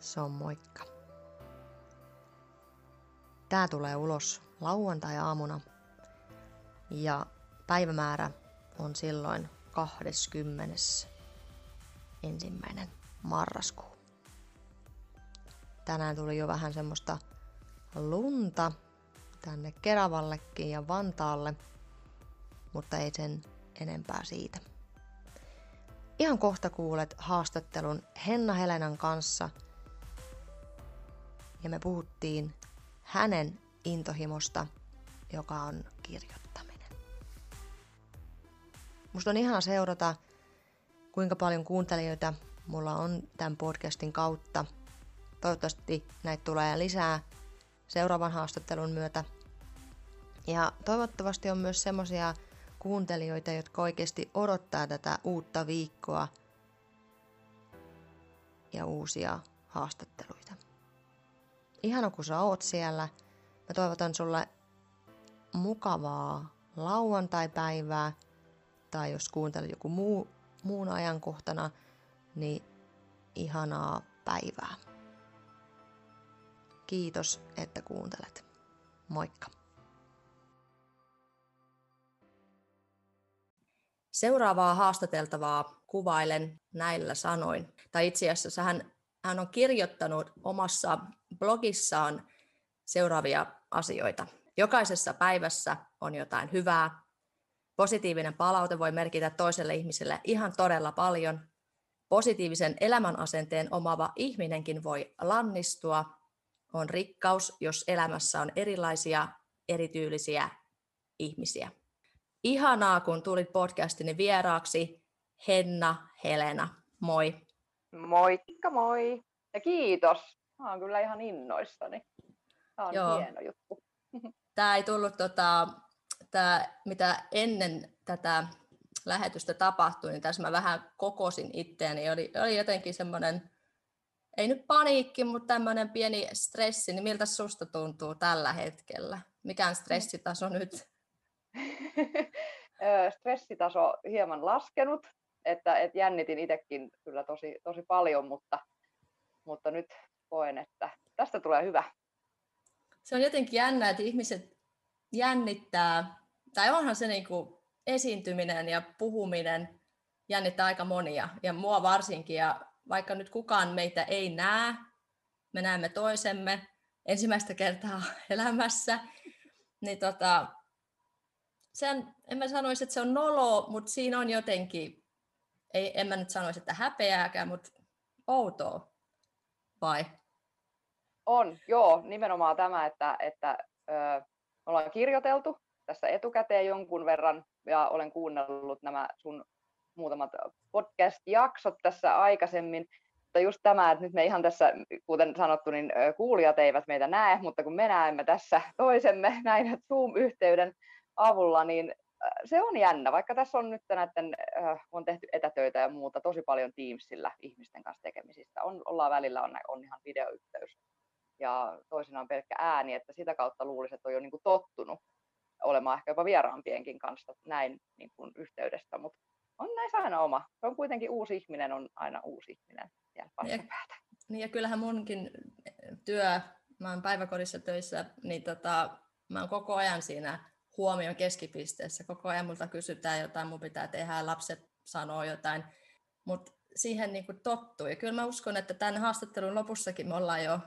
se on moikka. Tää tulee ulos lauantai-aamuna ja päivämäärä on silloin 20. ensimmäinen marraskuu. Tänään tuli jo vähän semmoista lunta tänne Keravallekin ja Vantaalle, mutta ei sen enempää siitä. Ihan kohta kuulet haastattelun Henna Helenan kanssa ja me puhuttiin hänen intohimosta, joka on kirjoittaminen. Musta on ihana seurata, kuinka paljon kuuntelijoita mulla on tämän podcastin kautta. Toivottavasti näitä tulee lisää seuraavan haastattelun myötä. Ja toivottavasti on myös semmosia kuuntelijoita, jotka oikeasti odottaa tätä uutta viikkoa ja uusia haastatteluita. Ihana kun sä oot siellä. Mä toivotan sulle mukavaa lauantai-päivää tai jos kuuntelet joku muu, muun ajankohtana, niin ihanaa päivää. Kiitos, että kuuntelet. Moikka! Seuraavaa haastateltavaa kuvailen näillä sanoin. Tai itse asiassa hän, hän on kirjoittanut omassa blogissaan seuraavia asioita. Jokaisessa päivässä on jotain hyvää. Positiivinen palaute voi merkitä toiselle ihmiselle ihan todella paljon. Positiivisen elämänasenteen omava ihminenkin voi lannistua. On rikkaus, jos elämässä on erilaisia, erityylisiä ihmisiä. Ihanaa, kun tulit podcastini vieraaksi. Henna Helena, moi. Moikka moi. Ja kiitos. Mä oon kyllä ihan innoissani. Tämä on Joo. hieno juttu. Tämä ei tullut, tota, tää, mitä ennen tätä lähetystä tapahtui, niin tässä mä vähän kokosin itseäni. Oli, oli jotenkin semmoinen, ei nyt paniikki, mutta tämmöinen pieni stressi. Niin miltä susta tuntuu tällä hetkellä? Mikä on stressitaso nyt? stressitaso hieman laskenut, että, että jännitin itsekin kyllä tosi, tosi paljon, mutta, mutta nyt koen, että tästä tulee hyvä. Se on jotenkin jännä, että ihmiset jännittää, tai onhan se niin kuin esiintyminen ja puhuminen jännittää aika monia, ja mua varsinkin, ja vaikka nyt kukaan meitä ei näe, me näemme toisemme ensimmäistä kertaa elämässä, niin tota, sen, en mä sanoisi, että se on nolo, mutta siinä on jotenkin, ei, en mä nyt sanoisi, että häpeääkään, mutta outoa, vai? On, joo, nimenomaan tämä, että, että ö, ollaan kirjoiteltu tässä etukäteen jonkun verran ja olen kuunnellut nämä sun muutamat podcast-jaksot tässä aikaisemmin. Mutta just tämä, että nyt me ihan tässä, kuten sanottu, niin kuulijat eivät meitä näe, mutta kun me näemme tässä toisemme näin Zoom-yhteyden avulla, niin se on jännä, vaikka tässä on nyt näiden, on tehty etätöitä ja muuta tosi paljon Teamsillä ihmisten kanssa tekemisistä. On, ollaan välillä on, on ihan videoyhteys ja toisinaan pelkkä ääni, että sitä kautta luulisi, että on jo niin kuin tottunut olemaan ehkä jopa vieraampienkin kanssa näin niin kuin yhteydessä, mutta on näissä aina oma. Se on kuitenkin uusi ihminen, on aina uusi ihminen siellä ja, niin ja kyllähän munkin työ, mä oon päiväkodissa töissä, niin tota, mä oon koko ajan siinä huomion keskipisteessä. Koko ajan multa kysytään jotain, mun pitää tehdä, lapset sanoo jotain, mutta siihen niin tottuu. Ja kyllä mä uskon, että tämän haastattelun lopussakin me ollaan jo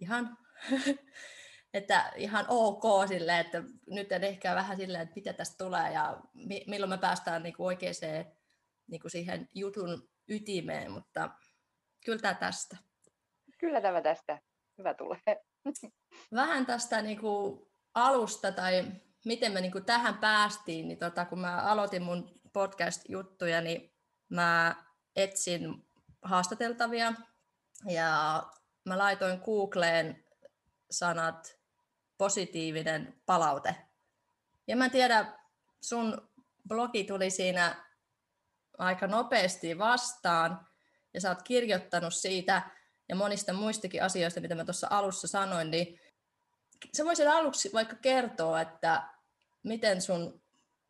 ihan, että ihan ok silleen, että nyt en ehkä vähän silleen, että mitä tästä tulee ja mi- milloin me päästään niin kuin oikeaan niin kuin siihen jutun ytimeen, mutta kyllä tämä tästä. Kyllä tämä tästä. Hyvä tulee. Vähän tästä niin kuin alusta tai miten me niin kuin tähän päästiin, niin tota, kun mä aloitin mun podcast-juttuja, niin mä etsin haastateltavia ja mä laitoin Googleen sanat positiivinen palaute. Ja mä tiedä, sun blogi tuli siinä aika nopeasti vastaan ja sä oot kirjoittanut siitä ja monista muistakin asioista, mitä mä tuossa alussa sanoin, niin sä voisit aluksi vaikka kertoa, että miten sun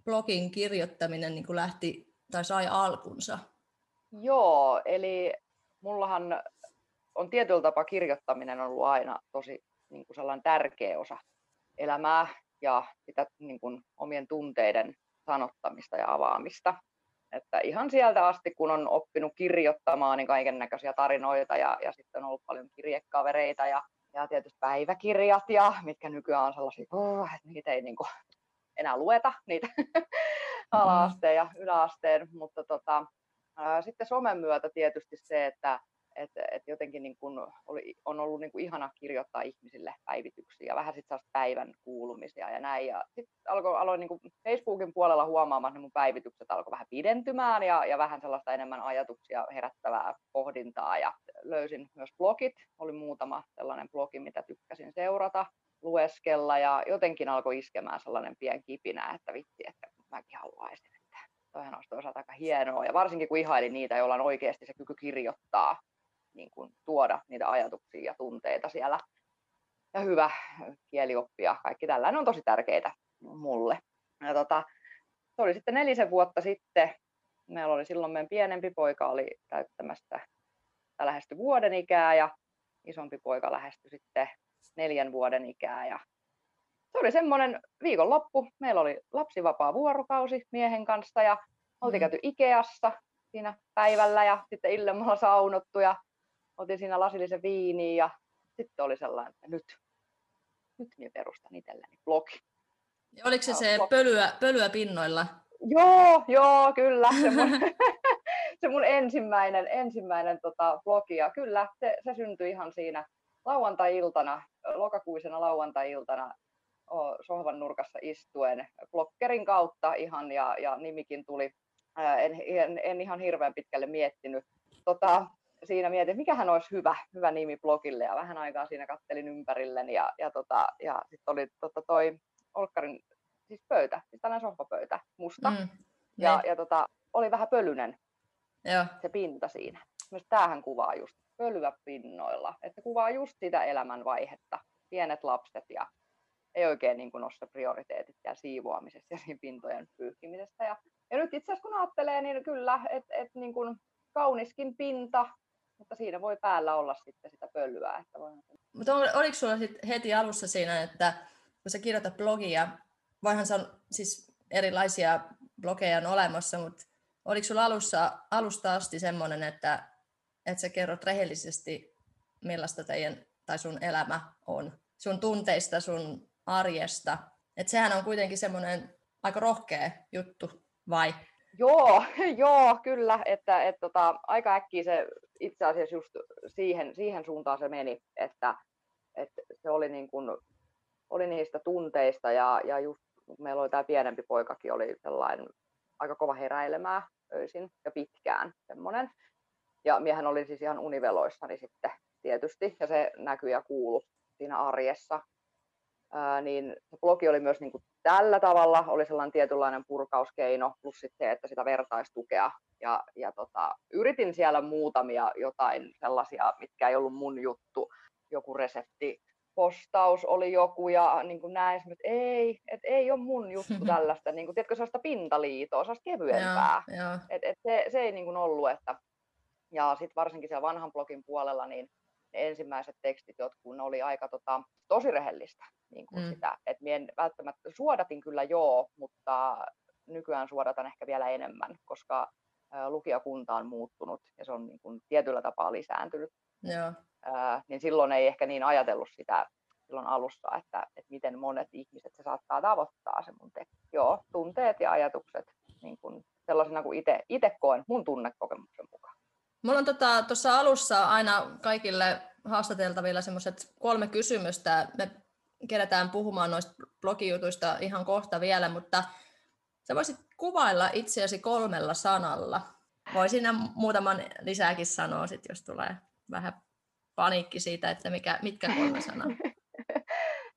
blogin kirjoittaminen niin lähti tai sai alkunsa? Joo, eli mullahan on tietyllä tapaa kirjoittaminen on ollut aina tosi niin kuin sellainen tärkeä osa elämää ja sitä niin kuin omien tunteiden sanottamista ja avaamista. Että ihan sieltä asti, kun on oppinut kirjoittamaan, niin kaiken näköisiä tarinoita ja, ja sitten on ollut paljon kirjekavereita ja, ja tietysti päiväkirjat, ja, mitkä nykyään on sellaisia, oh, että niitä ei niin kuin, enää lueta, niitä ala-asteen ja yläasteen, mutta tota, ää, sitten somen myötä tietysti se, että että et jotenkin niin kun oli, on ollut niin kun ihana kirjoittaa ihmisille päivityksiä vähän sitten päivän kuulumisia ja näin. Ja sitten alkoi, aloin niin Facebookin puolella huomaamaan, että mun päivitykset alkoi vähän pidentymään ja, ja vähän sellaista enemmän ajatuksia herättävää pohdintaa. Ja löysin myös blogit, oli muutama sellainen blogi, mitä tykkäsin seurata, lueskella ja jotenkin alkoi iskemään sellainen pien kipinä, että vitsi, että mäkin haluaisin. Että toihan olisi toisaalta aika hienoa ja varsinkin kun ihailin niitä, joilla on oikeasti se kyky kirjoittaa niin kuin tuoda niitä ajatuksia ja tunteita siellä. Ja hyvä kielioppia, kaikki tällainen on tosi tärkeää mulle. Ja tota, se oli sitten nelisen vuotta sitten. Meillä oli silloin meidän pienempi poika oli täyttämässä lähesty vuoden ikää ja isompi poika lähestyi sitten neljän vuoden ikää. Ja se oli semmoinen viikonloppu. Meillä oli lapsivapaa vuorokausi miehen kanssa ja oltiin mm. käyty Ikeassa siinä päivällä ja sitten illemmalla saunottu ja otin siinä lasillisen viiniä ja sitten oli sellainen, että nyt, nyt minä perustan itselleni blogi. Ja oliko se se pölyä, pölyä pinnoilla? Joo, joo, kyllä. Se mun, se mun ensimmäinen, ensimmäinen tota, blogi. Ja kyllä, se, se syntyi ihan siinä lauantai-iltana, lokakuisena lauantai-iltana sohvan nurkassa istuen blokkerin kautta ihan ja, ja nimikin tuli. En, en, en ihan hirveän pitkälle miettinyt. Tota, siinä mietin, että mikähän olisi hyvä, hyvä nimi blogille ja vähän aikaa siinä kattelin ympärilleni ja, ja, tota, ja sitten oli tota, toi Olkkarin siis pöytä, siis tällainen sohvapöytä, musta. Mm, ja, niin. ja tota, oli vähän pölynen Joo. se pinta siinä. Myös tämähän kuvaa just pölyä pinnoilla, että kuvaa just sitä elämänvaihetta, pienet lapset ja ei oikein niin kuin nosta prioriteetit ja siivoamisessa ja siinä pintojen pyyhkimisessä. Ja, ja nyt itse asiassa kun ajattelee, niin kyllä, että et niin kuin kauniskin pinta, mutta siinä voi päällä olla sitten sitä pölyä. Että voi... Mutta oliko sulla heti alussa siinä, että kun sä kirjoitat blogia, voihan se on siis erilaisia blogeja on olemassa, mutta oliko sulla alussa, alusta asti semmoinen, että, että sä kerrot rehellisesti, millaista teidän tai sun elämä on, sun tunteista, sun arjesta. Että sehän on kuitenkin semmoinen aika rohkea juttu, vai? Joo, joo, kyllä, että et, tota, aika äkkiä se itse asiassa just siihen, siihen suuntaan se meni, että, että se oli, niin kuin, oli niistä tunteista ja, ja just meillä oli tämä pienempi poikakin, oli sellainen aika kova heräilemää öisin ja pitkään semmoinen. Ja miehän oli siis ihan univeloissani sitten tietysti, ja se näkyy ja kuulu siinä arjessa ää, niin se blogi oli myös niin kuin tällä tavalla, oli sellainen tietynlainen purkauskeino, plus sitten se, että sitä vertaistukea. Ja, ja tota, yritin siellä muutamia jotain sellaisia, mitkä ei ollut mun juttu, joku resepti, postaus oli joku ja niin kuin näin, että ei, että ei ole mun juttu tällaista, niin kuin, tiedätkö, sellaista pintaliitoa, sellaista kevyempää. Et, et se, se ei niin kuin ollut, että ja sitten varsinkin siellä vanhan blogin puolella, niin ensimmäiset tekstit jotkut oli aika tota, tosi rehellistä niin kuin mm. sitä, että en välttämättä, suodatin kyllä joo, mutta nykyään suodatan ehkä vielä enemmän, koska lukijakunta on muuttunut ja se on niin kuin tietyllä tapaa lisääntynyt. Joo. Ä, niin silloin ei ehkä niin ajatellut sitä silloin alussa, että, että miten monet ihmiset se saattaa tavoittaa se mun teksti. Joo, tunteet ja ajatukset niin kuin sellaisena kuin itse koen mun tunnekokemuksen mukaan. Mulla on tuossa tota, alussa aina kaikille haastateltavilla semmoiset kolme kysymystä. Me kerätään puhumaan noista blogijutuista ihan kohta vielä, mutta sä voisit kuvailla itseäsi kolmella sanalla. Voisin muutaman lisääkin sanoa, sit, jos tulee vähän paniikki siitä, että mikä, mitkä kolme sanaa.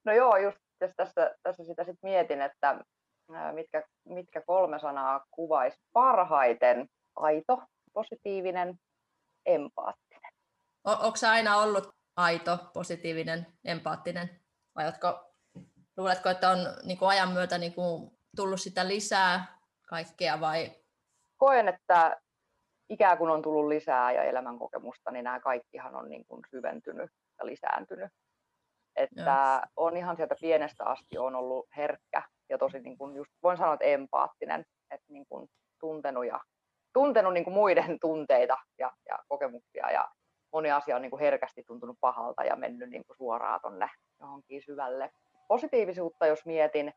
No joo, just jos tässä, tässä sitä sit mietin, että mitkä, mitkä kolme sanaa kuvaisi parhaiten. Aito, positiivinen, empaattinen. Onko aina ollut aito, positiivinen, empaattinen? Vai oletko, luuletko, että on niin kuin ajan myötä niin kuin tullut sitä lisää kaikkea vai? Koen, että ikää kun on tullut lisää ja elämänkokemusta, niin nämä kaikkihan on niin kuin syventynyt ja lisääntynyt. Että on ihan sieltä pienestä asti on ollut herkkä ja tosi niin kuin just, voin sanoa, että empaattinen, että niin kuin tuntenut, ja, tuntenut niin kuin muiden tunteita ja, ja kokemuksia ja moni asia on niin kuin herkästi tuntunut pahalta ja mennyt niin kuin suoraan tonne johonkin syvälle. Positiivisuutta, jos mietin,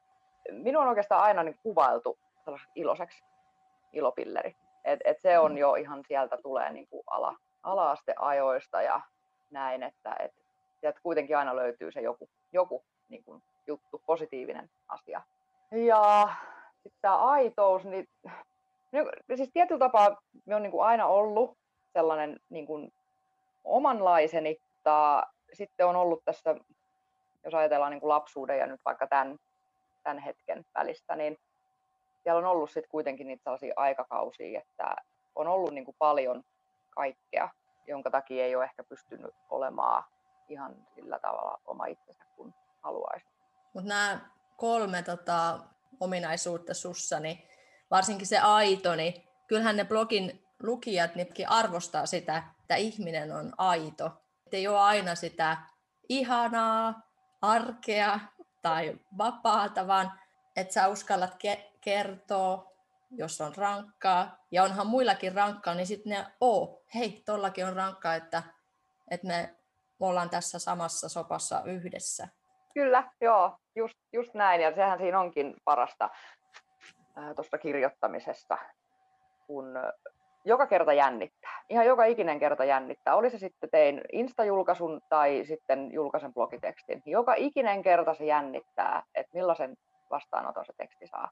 minun on oikeastaan aina niin kuvailtu iloiseksi ilopilleri. Et, et se on mm. jo ihan sieltä tulee niin kuin ala, ala-asteajoista ja näin, että et, sieltä kuitenkin aina löytyy se joku, joku niin kuin juttu, positiivinen asia. Ja sitten tämä aitous, niin, niin siis tietyllä tapaa me on niin kuin aina ollut sellainen niin kuin omanlaiseni, mutta sitten on ollut tässä, jos ajatellaan niin kuin lapsuuden ja nyt vaikka tämän, tämän hetken välistä, niin siellä on ollut sitten kuitenkin niitä sellaisia aikakausia, että on ollut niin kuin paljon kaikkea, jonka takia ei ole ehkä pystynyt olemaan ihan sillä tavalla oma itsensä kuin haluaisi. Mutta nämä kolme tota, ominaisuutta sussa, niin varsinkin se aito, niin kyllähän ne blogin lukijat niinkin arvostaa sitä, että ihminen on aito. Että ei ole aina sitä ihanaa, arkea tai vapaata, vaan että sä uskallat ke- kertoa, jos on rankkaa. Ja onhan muillakin rankkaa, niin sitten ne, oo, hei, tollakin on rankkaa, että, että me ollaan tässä samassa sopassa yhdessä. Kyllä, joo, just, just näin. Ja sehän siinä onkin parasta tuosta kirjoittamisesta, kun joka kerta jännittää. Ihan joka ikinen kerta jännittää. Oli se sitten tein Insta-julkaisun tai sitten julkaisen blogitekstin. Joka ikinen kerta se jännittää, että millaisen vastaanoton se teksti saa.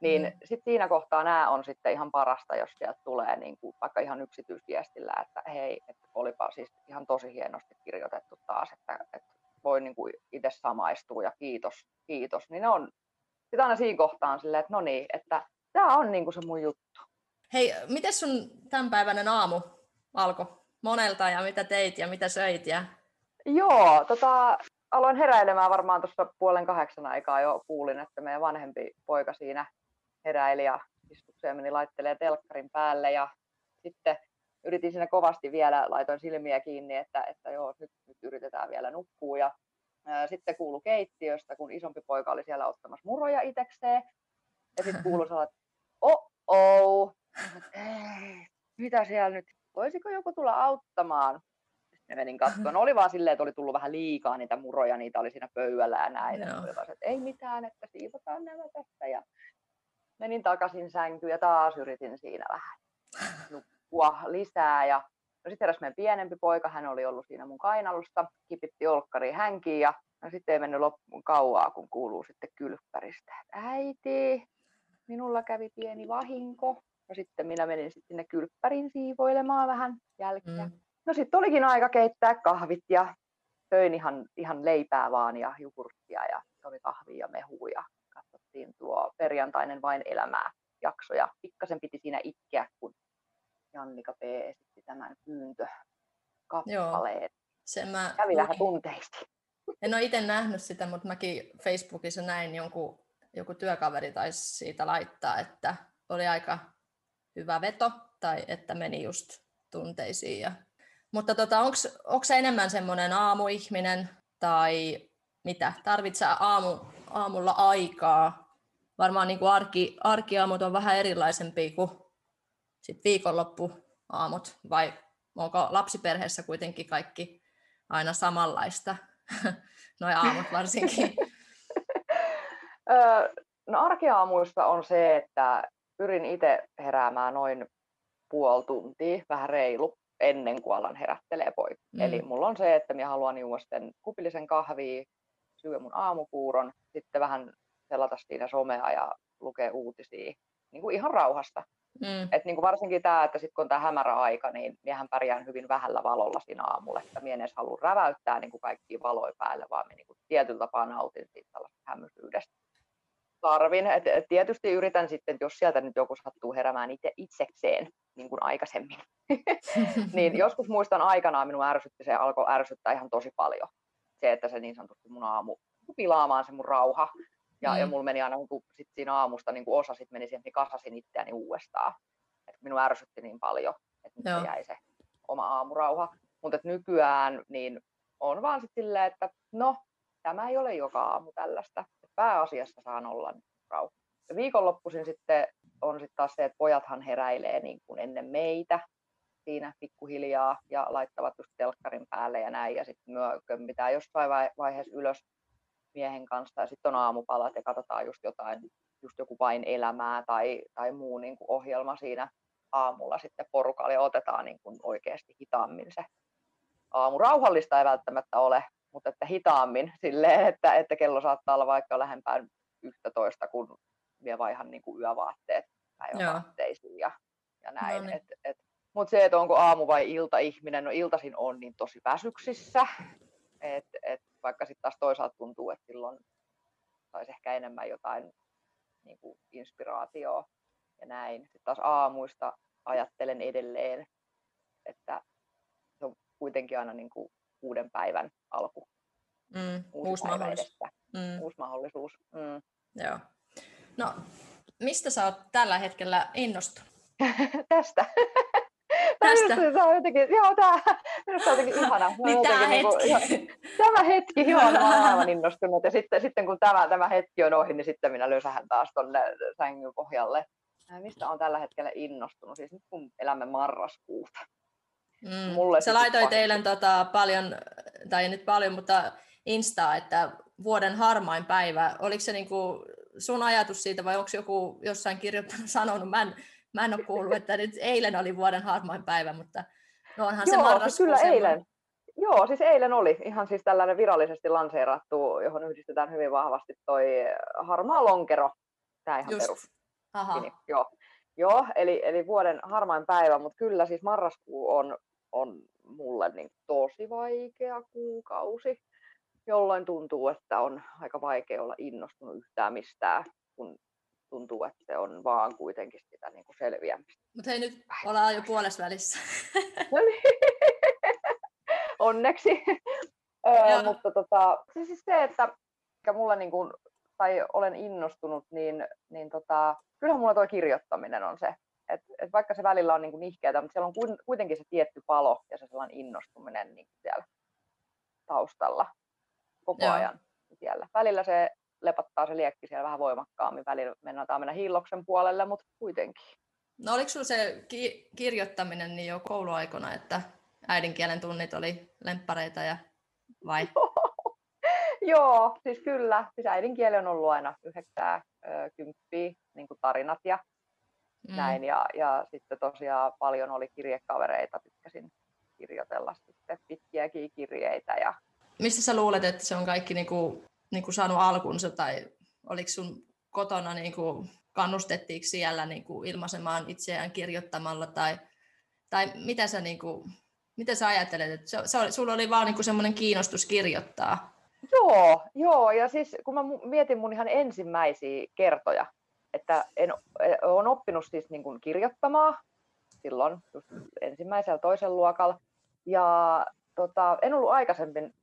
Niin mm. sitten siinä kohtaa nämä on sitten ihan parasta, jos sieltä tulee niin kuin vaikka ihan yksityisviestillä, että hei, että olipa siis ihan tosi hienosti kirjoitettu taas, että, että voi niin kuin itse samaistua ja kiitos, kiitos. Niin ne on sitten aina siinä kohtaan silleen, että no niin, että tämä on niin kuin se mun juttu. Hei, miten sun tämänpäiväinen aamu alkoi? Monelta ja mitä teit ja mitä söit? Ja... Joo, tota, aloin heräilemään varmaan tuossa puolen kahdeksan aikaa jo kuulin, että meidän vanhempi poika siinä heräili ja istukseen meni laittelee telkkarin päälle ja sitten yritin siinä kovasti vielä, laitoin silmiä kiinni, että, että joo, nyt, nyt yritetään vielä nukkua ja sitten kuulu keittiöstä, kun isompi poika oli siellä ottamassa muroja itekseen ja sitten kuului sellainen, että oh, oh. mitä siellä nyt, voisiko joku tulla auttamaan? Sitten menin katsomaan. Oli vaan silleen, että oli tullut vähän liikaa niitä muroja, niitä oli siinä pöydällä ja näin. No. Oli vaan, että ei mitään, että siivotaan nämä tästä. Ja menin takaisin sänkyyn ja taas yritin siinä vähän nukkua lisää. Ja no sitten eräs meidän pienempi poika, hän oli ollut siinä mun kainalusta, kipitti olkkari hänkiin ja no sitten ei mennyt loppuun kauaa, kun kuuluu sitten kylppäristä. Äiti, minulla kävi pieni vahinko. No sitten minä menin sitten sinne kylppärin siivoilemaan vähän jälkiä. Mm. No sitten olikin aika keittää kahvit ja söin ihan, ihan leipää vaan ja jogurttia ja oli kahvia ja mehua ja katsottiin tuo perjantainen vain elämää jakso ja pikkasen piti siinä itkeä, kun Jannika P. tämän pyyntö kappaleen. Se mä Kävi vähän tunteisesti. En ole itse nähnyt sitä, mutta mäkin Facebookissa näin jonkun, joku työkaveri taisi siitä laittaa, että oli aika hyvä veto tai että meni just tunteisiin. Ja... Mutta tota, onko se enemmän semmoinen aamuihminen tai mitä? Tarvitsee aamu, aamulla aikaa? Varmaan niin kuin arki, arkiaamut on vähän erilaisempia kuin sit viikonloppuaamut, vai onko lapsiperheessä kuitenkin kaikki aina samanlaista, noin aamut varsinkin? no arkiaamuista on se, että pyrin itse heräämään noin puoli tuntia, vähän reilu, ennen kuin alan herättelee poika. Mm. Eli mulla on se, että minä haluan juoda kupillisen kahvia, syö mun aamupuuron, sitten vähän selata siinä somea ja lukea uutisia niin kuin ihan rauhasta. Mm. Et niin kuin varsinkin tämä, että sitten kun on tämä hämärä aika, niin miehän pärjään hyvin vähällä valolla siinä aamulla, että mie en edes halua räväyttää niin kuin kaikkia valoja päälle, vaan me niin kuin tietyllä tapaa nautin siitä tällaista hämysyydestä. Tarvin, et, et tietysti yritän sitten, jos sieltä nyt joku sattuu heräämään itse itsekseen, niin kuin aikaisemmin, niin joskus muistan aikanaan minua ärsytti, se alkoi ärsyttää ihan tosi paljon. Se, että se niin sanotusti mun aamu pilaamaan se mun rauha, ja, mm. ja mulla meni aina niin sit siinä aamusta niin kuin osa sit meni siihen, että kasasin itseäni uudestaan. Et minun ärsytti niin paljon, että nyt jäi se oma aamurauha. Mutta nykyään niin on vaan sitten silleen, että no, tämä ei ole joka aamu tällaista. Pääasiassa saan olla rauha. Ja viikonloppuisin sitten on sitten taas se, että pojathan heräilee niin kuin ennen meitä siinä pikkuhiljaa ja laittavat just telkkarin päälle ja näin. Ja sitten myö kömmitään jossain vai- vaiheessa ylös miehen kanssa ja sitten on aamupalat ja katsotaan just jotain, just joku vain elämää tai, tai muu niin kuin ohjelma siinä aamulla sitten porukalla ja otetaan niin kuin oikeasti hitaammin se aamu. Rauhallista ei välttämättä ole, mutta että hitaammin silleen, että, että kello saattaa olla vaikka lähempään 11, kun vie vaihan niin kuin yövaatteet päivävaatteisiin ja, ja näin. No niin. et, et, mutta se, että onko aamu vai ilta ihminen, no iltasin on niin tosi väsyksissä, et, et vaikka sitten taas toisaalta tuntuu, että silloin saisi ehkä enemmän jotain niin kuin inspiraatioa ja näin. Sitten taas aamuista ajattelen edelleen, että se on kuitenkin aina niin kuin uuden päivän alku. Mm, Uusi, uusi päivä mahdollisuus. edessä, Mm, uusi mahdollisuus. Mm. joo. No, mistä sä oot tällä hetkellä innostunut? Tästä. Tästä. Tämä on jotenkin, joo, tämä, minusta on jotenkin ihana. Mä Niin tää jotenkin hetki. Niinku, jo, tämä hetki, joo, mä olen aivan innostunut. Ja sitten, sitten kun tämä, tämä hetki on ohi, niin sitten minä lösähän taas tuonne sängyn pohjalle. Mistä on tällä hetkellä innostunut? Siis nyt kun elämme marraskuuta. Mm. Mulle Sä laitoit eilen tota, paljon, tai ei nyt paljon, mutta Instaa, että vuoden harmain päivä. Oliko se niinku sun ajatus siitä vai onko joku jossain kirjoittanut sanonut? Mä en, mä en ole kuullut, että nyt eilen oli vuoden harmain päivä, mutta no onhan se Joo, siis marraskuu kyllä semmoinen. eilen. Joo, siis eilen oli ihan siis tällainen virallisesti lanseerattu, johon yhdistetään hyvin vahvasti toi harmaa lonkero. Tämä ihan Just. perus. Aha. Niin, joo. joo eli, eli vuoden harmain päivä, mutta kyllä siis marraskuu on, on mulle niin tosi vaikea kuukausi, jolloin tuntuu, että on aika vaikea olla innostunut yhtään mistään, kun tuntuu, että se on vaan kuitenkin sitä niin kuin selviämistä. Mutta hei, nyt ollaan jo puolessa välissä. No niin. Onneksi. Öö, mutta tota, se siis se, että mikä mulla niin kuin, tai olen innostunut, niin, niin tota, kyllähän mulla tuo kirjoittaminen on se. Et, et vaikka se välillä on niin kuin nihkeätä, mutta siellä on kuitenkin se tietty palo ja se sellainen innostuminen niin siellä taustalla koko Joo. ajan siellä. Välillä se lepattaa se liekki siellä vähän voimakkaammin, välillä mennään mennä hiilloksen puolelle, mutta kuitenkin. No oliko sulla se ki- kirjoittaminen niin jo kouluaikona, että äidinkielen tunnit oli lemppareita ja vai? Joo, siis kyllä. Siis äidinkieli on ollut aina yhdeksää, kymppiä, niin kuin tarinat ja mm. näin. Ja, ja sitten tosiaan paljon oli kirjekavereita, tykkäsin kirjoitella sitten pitkiäkin kirjeitä. Ja... Mistä sä luulet, että se on kaikki niinku, niinku saanut alkunsa tai oliko sun kotona niinku, kannustettiinko siellä niinku ilmaisemaan itseään kirjoittamalla tai, tai mitä sä niinku, mitä sä ajattelet, että se, se oli, sulla oli vaan niinku semmoinen kiinnostus kirjoittaa? Joo, joo, ja siis kun mä mietin mun ihan ensimmäisiä kertoja, että en, olen oppinut siis niin kuin kirjoittamaan silloin just ensimmäisellä toisen luokalla, ja tota, en ollut aikaisemmin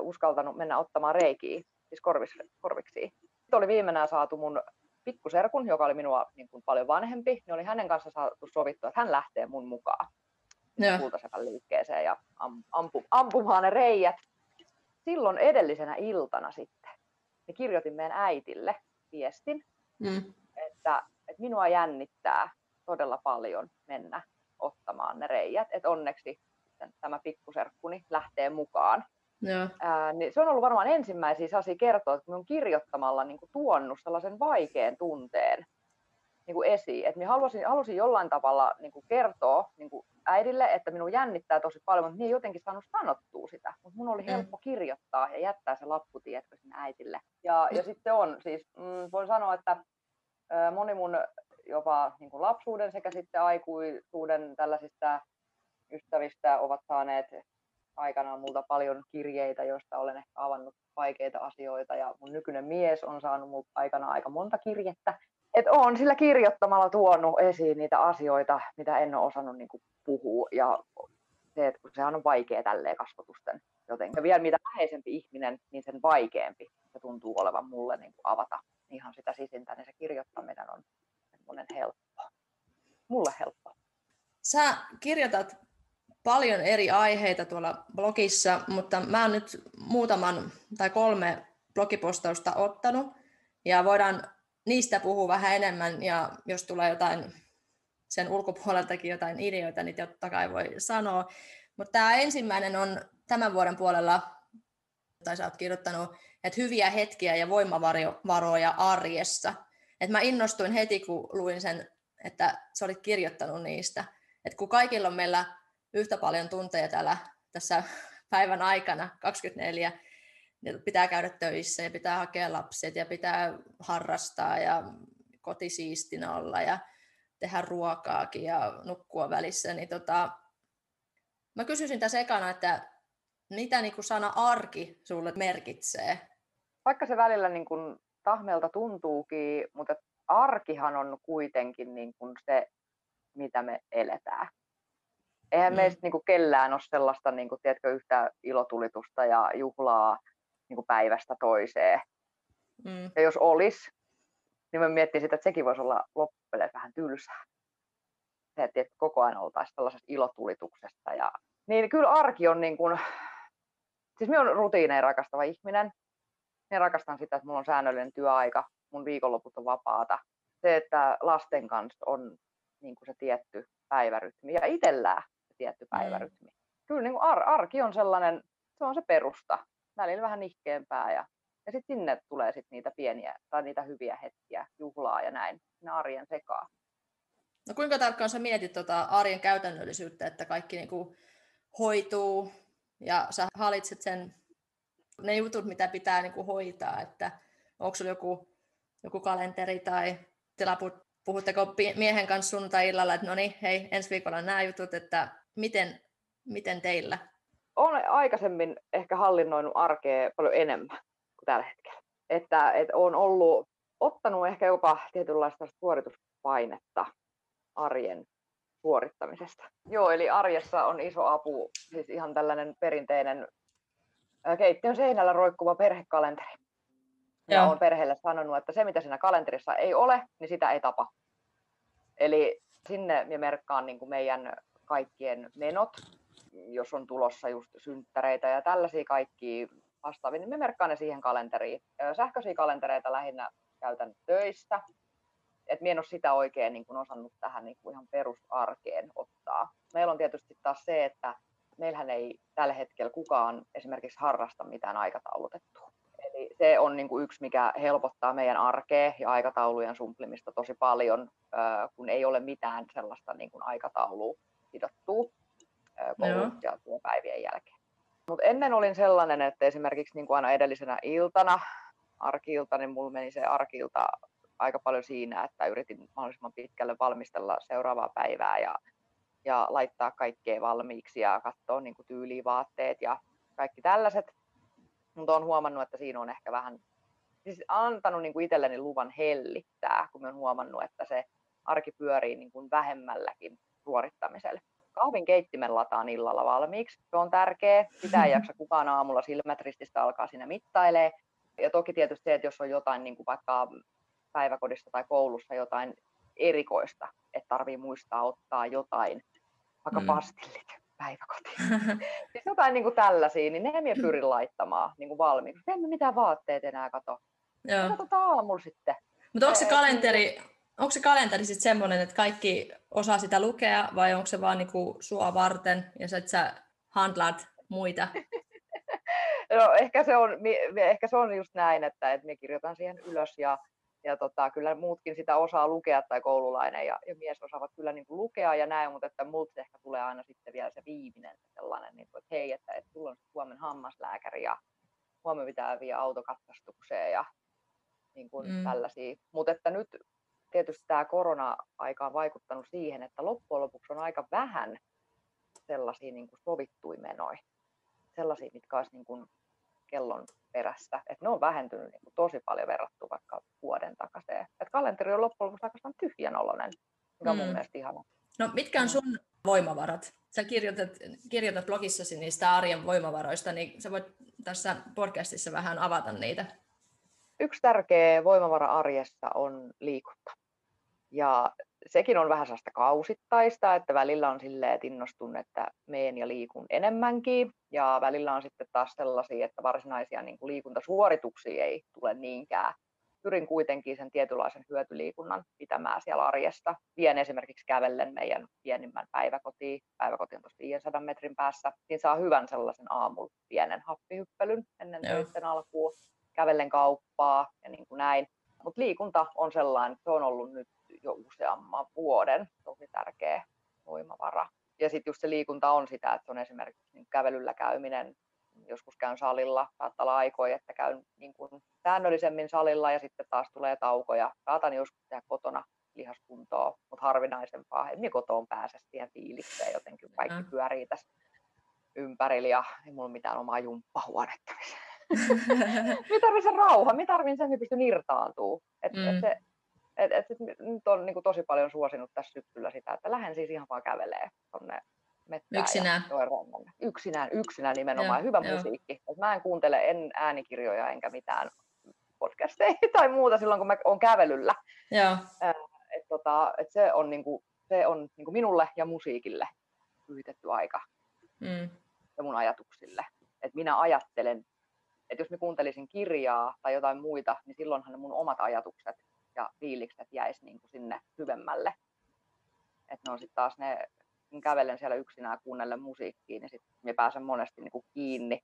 uskaltanut mennä ottamaan reikiä, siis korvis, korviksi. Sitten oli viimeinen saatu mun pikkuserkun, joka oli minua niin kuin paljon vanhempi, niin oli hänen kanssa saatu sovittua, että hän lähtee mun mukaan kultasepän liikkeeseen ja am, ampu, ampumaan ne reijät. Silloin edellisenä iltana sitten niin kirjoitin meidän äitille viestin, Mm. että, että minua jännittää todella paljon mennä ottamaan ne reijät, että onneksi tämä pikkuserkkuni lähtee mukaan. Joo. Ää, niin se on ollut varmaan ensimmäisiä sellaisia kertoa, että minun kirjoittamalla niin kuin tuonut sellaisen vaikean tunteen niin kuin esiin. Että minä halusin, halusin jollain tavalla niin kuin kertoa niin kuin äidille, että minun jännittää tosi paljon, mutta minä en jotenkin saanut sanottua sitä. Mutta minun oli Mm. helppo kirjoittaa ja jättää se lappu, tiedätkö, sinne äitille. Ja, ja sitten on, siis mm, voin sanoa, että ö, moni mun jopa niin kuin lapsuuden sekä sitten aikuisuuden tällaisista ystävistä ovat saaneet aikanaan multa paljon kirjeitä, joista olen ehkä avannut vaikeita asioita ja mun nykyinen mies on saanut multa aikana aika monta kirjettä. Et on sillä kirjoittamalla tuonut esiin niitä asioita, mitä en ole osannut niin puhua ja se, että kun sehän on vaikea tälleen kasvotusten jotenkin. Ja vielä mitä läheisempi ihminen, niin sen vaikeampi se tuntuu olevan mulle niin kuin avata ihan sitä sisintä, niin se kirjoittaminen on semmoinen helppo. Mulle helppo. sä kirjoitat paljon eri aiheita tuolla blogissa, mutta mä oon nyt muutaman tai kolme blogipostausta ottanut ja voidaan niistä puhua vähän enemmän ja jos tulee jotain sen ulkopuoleltakin jotain ideoita, niin totta kai voi sanoa. Mutta tämä ensimmäinen on tämän vuoden puolella, tai sä oot kirjoittanut, että hyviä hetkiä ja voimavaroja arjessa. Et mä innostuin heti, kun luin sen, että sä olit kirjoittanut niistä. Et kun kaikilla on meillä yhtä paljon tunteja täällä tässä päivän aikana, 24, niin pitää käydä töissä ja pitää hakea lapset ja pitää harrastaa ja kotisiistinä olla ja tehdä ruokaakin ja nukkua välissä, niin tota, mä kysyisin tässä ekana, että mitä niin kuin sana arki sulle merkitsee? Vaikka se välillä niin kuin tahmelta tuntuukin, mutta arkihan on kuitenkin niin kuin se, mitä me eletään. Eihän mm. meistä niin kuin kellään ole sellaista niin kuin, tiedätkö, yhtä ilotulitusta ja juhlaa niin kuin päivästä toiseen. Mm. Ja jos olisi, niin mä miettin sitä, että sekin voisi olla loppupeleissä vähän tylsää. Se, että koko ajan oltaisiin tällaisessa ilotulituksessa. Ja... Niin kyllä arki on niin kuin... Siis minä olen rutiineja rakastava ihminen. Minä rakastan sitä, että mulla on säännöllinen työaika, mun viikonloput on vapaata. Se, että lasten kanssa on niin kuin se tietty päivärytmi ja itsellään se tietty päivärytmi. Mm. Kyllä niin kuin ar- arki on sellainen, se on se perusta. Välillä vähän nihkeämpää ja ja sitten sinne tulee sit niitä pieniä tai niitä hyviä hetkiä, juhlaa ja näin, ne arjen sekaa. No kuinka tarkkaan sä mietit tota arjen käytännöllisyyttä, että kaikki niinku hoituu ja sä hallitset sen, ne jutut, mitä pitää niinku hoitaa, että onko sulla joku, joku kalenteri tai tilaput, puhutteko miehen kanssa sunnuntai-illalla, että no niin, hei, ensi viikolla nämä jutut, että miten, miten teillä? Olen aikaisemmin ehkä hallinnoinut arkea paljon enemmän kuin tällä hetkellä. Että, että on ollut, ottanut ehkä jopa tietynlaista suorituspainetta arjen suorittamisesta. Joo, eli arjessa on iso apu, siis ihan tällainen perinteinen keittiön seinällä roikkuva perhekalenteri. Ja Joo. on perheelle sanonut, että se mitä siinä kalenterissa ei ole, niin sitä ei tapa. Eli sinne me merkkaan niin kuin meidän kaikkien menot, jos on tulossa just synttäreitä ja tällaisia kaikki vastaavia, niin me merkkaan ne siihen kalenteriin. Sähköisiä kalentereita lähinnä käytän töistä, et mie en ole sitä oikein niin kuin osannut tähän niin kuin ihan perusarkeen ottaa. Meillä on tietysti taas se, että meillähän ei tällä hetkellä kukaan esimerkiksi harrasta mitään aikataulutettua. Eli se on niin kuin yksi, mikä helpottaa meidän arkea ja aikataulujen sumplimista tosi paljon, kun ei ole mitään sellaista niin kuin aikataulua sidottua koulun ja työpäivien jälkeen. Mutta ennen olin sellainen, että esimerkiksi niin kuin aina edellisenä iltana, arkiilta, niin mulla meni se arkilta aika paljon siinä, että yritin mahdollisimman pitkälle valmistella seuraavaa päivää ja, ja laittaa kaikkea valmiiksi ja katsoa niin kuin tyylivaatteet ja kaikki tällaiset. Mutta olen huomannut, että siinä on ehkä vähän siis antanut niin kuin itselleni luvan hellittää, kun olen huomannut, että se arki pyörii niin kuin vähemmälläkin suorittamisella kahvin keittimen lataan illalla valmiiksi. Se on tärkeä. Sitä ei jaksa kukaan aamulla silmät rististä alkaa siinä mittailee. Ja toki tietysti se, että jos on jotain niin kuin vaikka päiväkodissa tai koulussa jotain erikoista, että tarvii muistaa ottaa jotain, vaikka mm. pastillit päiväkotiin. siis jotain niin kuin tällaisia, niin ne minä pyrin laittamaan niin kuin valmiiksi. Emme mitään vaatteet enää kato. Joo. Katsotaan aamulla sitten. Mutta onko se kalenteri, onko se kalenteri sitten semmoinen, että kaikki osaa sitä lukea vai onko se vaan niinku sua varten ja sä, sä handlaat muita? no, ehkä, se on, ehkä se on just näin, että, että me kirjoitan siihen ylös ja, ja tota, kyllä muutkin sitä osaa lukea tai koululainen ja, ja mies osaavat kyllä niin kuin lukea ja näin, mutta että multa ehkä tulee aina sitten vielä se viimeinen sellainen, niin kuin, että hei, että, että sulla on huomenna hammaslääkäri ja huomenna pitää viedä autokatsastukseen ja niin kuin mm. tällaisia. Mutta että nyt tietysti tämä korona-aika on vaikuttanut siihen, että loppujen lopuksi on aika vähän sellaisia niin kuin sovittuja menoja. Sellaisia, mitkä olisi niin kuin kellon perässä. Et ne on vähentynyt niin kuin tosi paljon verrattuna vaikka vuoden takaisin. Et kalenteri on loppujen lopuksi aika tyhjän oloinen, mikä on mm. mun mielestä ihana. No mitkä on sun voimavarat? Sä kirjoitat, kirjoitat blogissasi niistä arjen voimavaroista, niin sä voit tässä podcastissa vähän avata niitä. Yksi tärkeä voimavara arjessa on liikunta. Ja sekin on vähän sellaista kausittaista, että välillä on silleen, että innostun, että meen ja liikun enemmänkin, ja välillä on sitten taas sellaisia, että varsinaisia niin kuin liikuntasuorituksia ei tule niinkään. Pyrin kuitenkin sen tietynlaisen hyötyliikunnan pitämään siellä arjesta. Vien esimerkiksi kävellen meidän pienimmän päiväkotiin. Päiväkoti on tuossa 500 metrin päässä. Niin saa hyvän sellaisen aamulla pienen happihyppelyn ennen töiden alkuun. Kävellen kauppaa ja niin kuin näin. Mutta liikunta on sellainen, että se on ollut nyt jo useamman vuoden tosi tärkeä voimavara. Ja sitten just se liikunta on sitä, että on esimerkiksi niin kävelyllä käyminen, joskus käyn salilla, saattaa olla aikoja, että käyn niin kuin säännöllisemmin salilla ja sitten taas tulee taukoja. Saatan joskus tehdä kotona lihaskuntoa, mutta harvinaisempaa. En kotoon pääse siihen fiilikseen, jotenkin kaikki pyörii tässä ympärillä ja ei mulla mitään omaa jumppahuonetta. minä tarvitsen rauha, minä tarvitsen sen, että pystyn irtaantumaan. Et, mm. et se, et, et, et, nyt on niin kuin, tosi paljon suosinut tässä syksyllä sitä, että lähden siis ihan vaan kävelee tuonne mettään. Yksinään? Ja yksinään, yksinään nimenomaan. Joo, Hyvä jo. musiikki. Et mä en kuuntele en äänikirjoja enkä mitään podcasteja tai muuta silloin, kun mä oon kävelyllä. Joo. et, tota, et se on, niinku, se on niinku minulle ja musiikille pyhitetty aika. Mm. Ja mun ajatuksille. Et minä ajattelen että jos mä kuuntelisin kirjaa tai jotain muita, niin silloinhan ne mun omat ajatukset ja fiilikset jäisi niin kuin sinne syvemmälle. Että ne on sitten taas ne, kun kävelen siellä yksinään kuunnellen musiikkiin, niin sitten mä pääsen monesti niin kuin kiinni.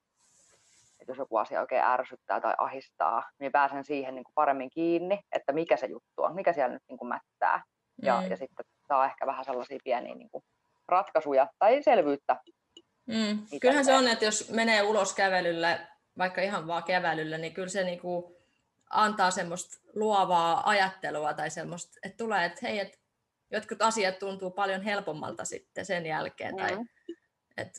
Että jos joku asia oikein ärsyttää tai ahistaa, niin pääsen siihen niin kuin paremmin kiinni, että mikä se juttu on, mikä siellä nyt niin kuin mättää. Ja, mm. ja sitten saa ehkä vähän sellaisia pieniä niin kuin ratkaisuja tai selvyyttä. Mm. Kyllähän se on, että jos menee ulos kävelylle vaikka ihan vaan kävelyllä, niin kyllä se niinku antaa semmoista luovaa ajattelua tai semmoista, että tulee, että hei, että jotkut asiat tuntuu paljon helpommalta sitten sen jälkeen. Mm. Tai, että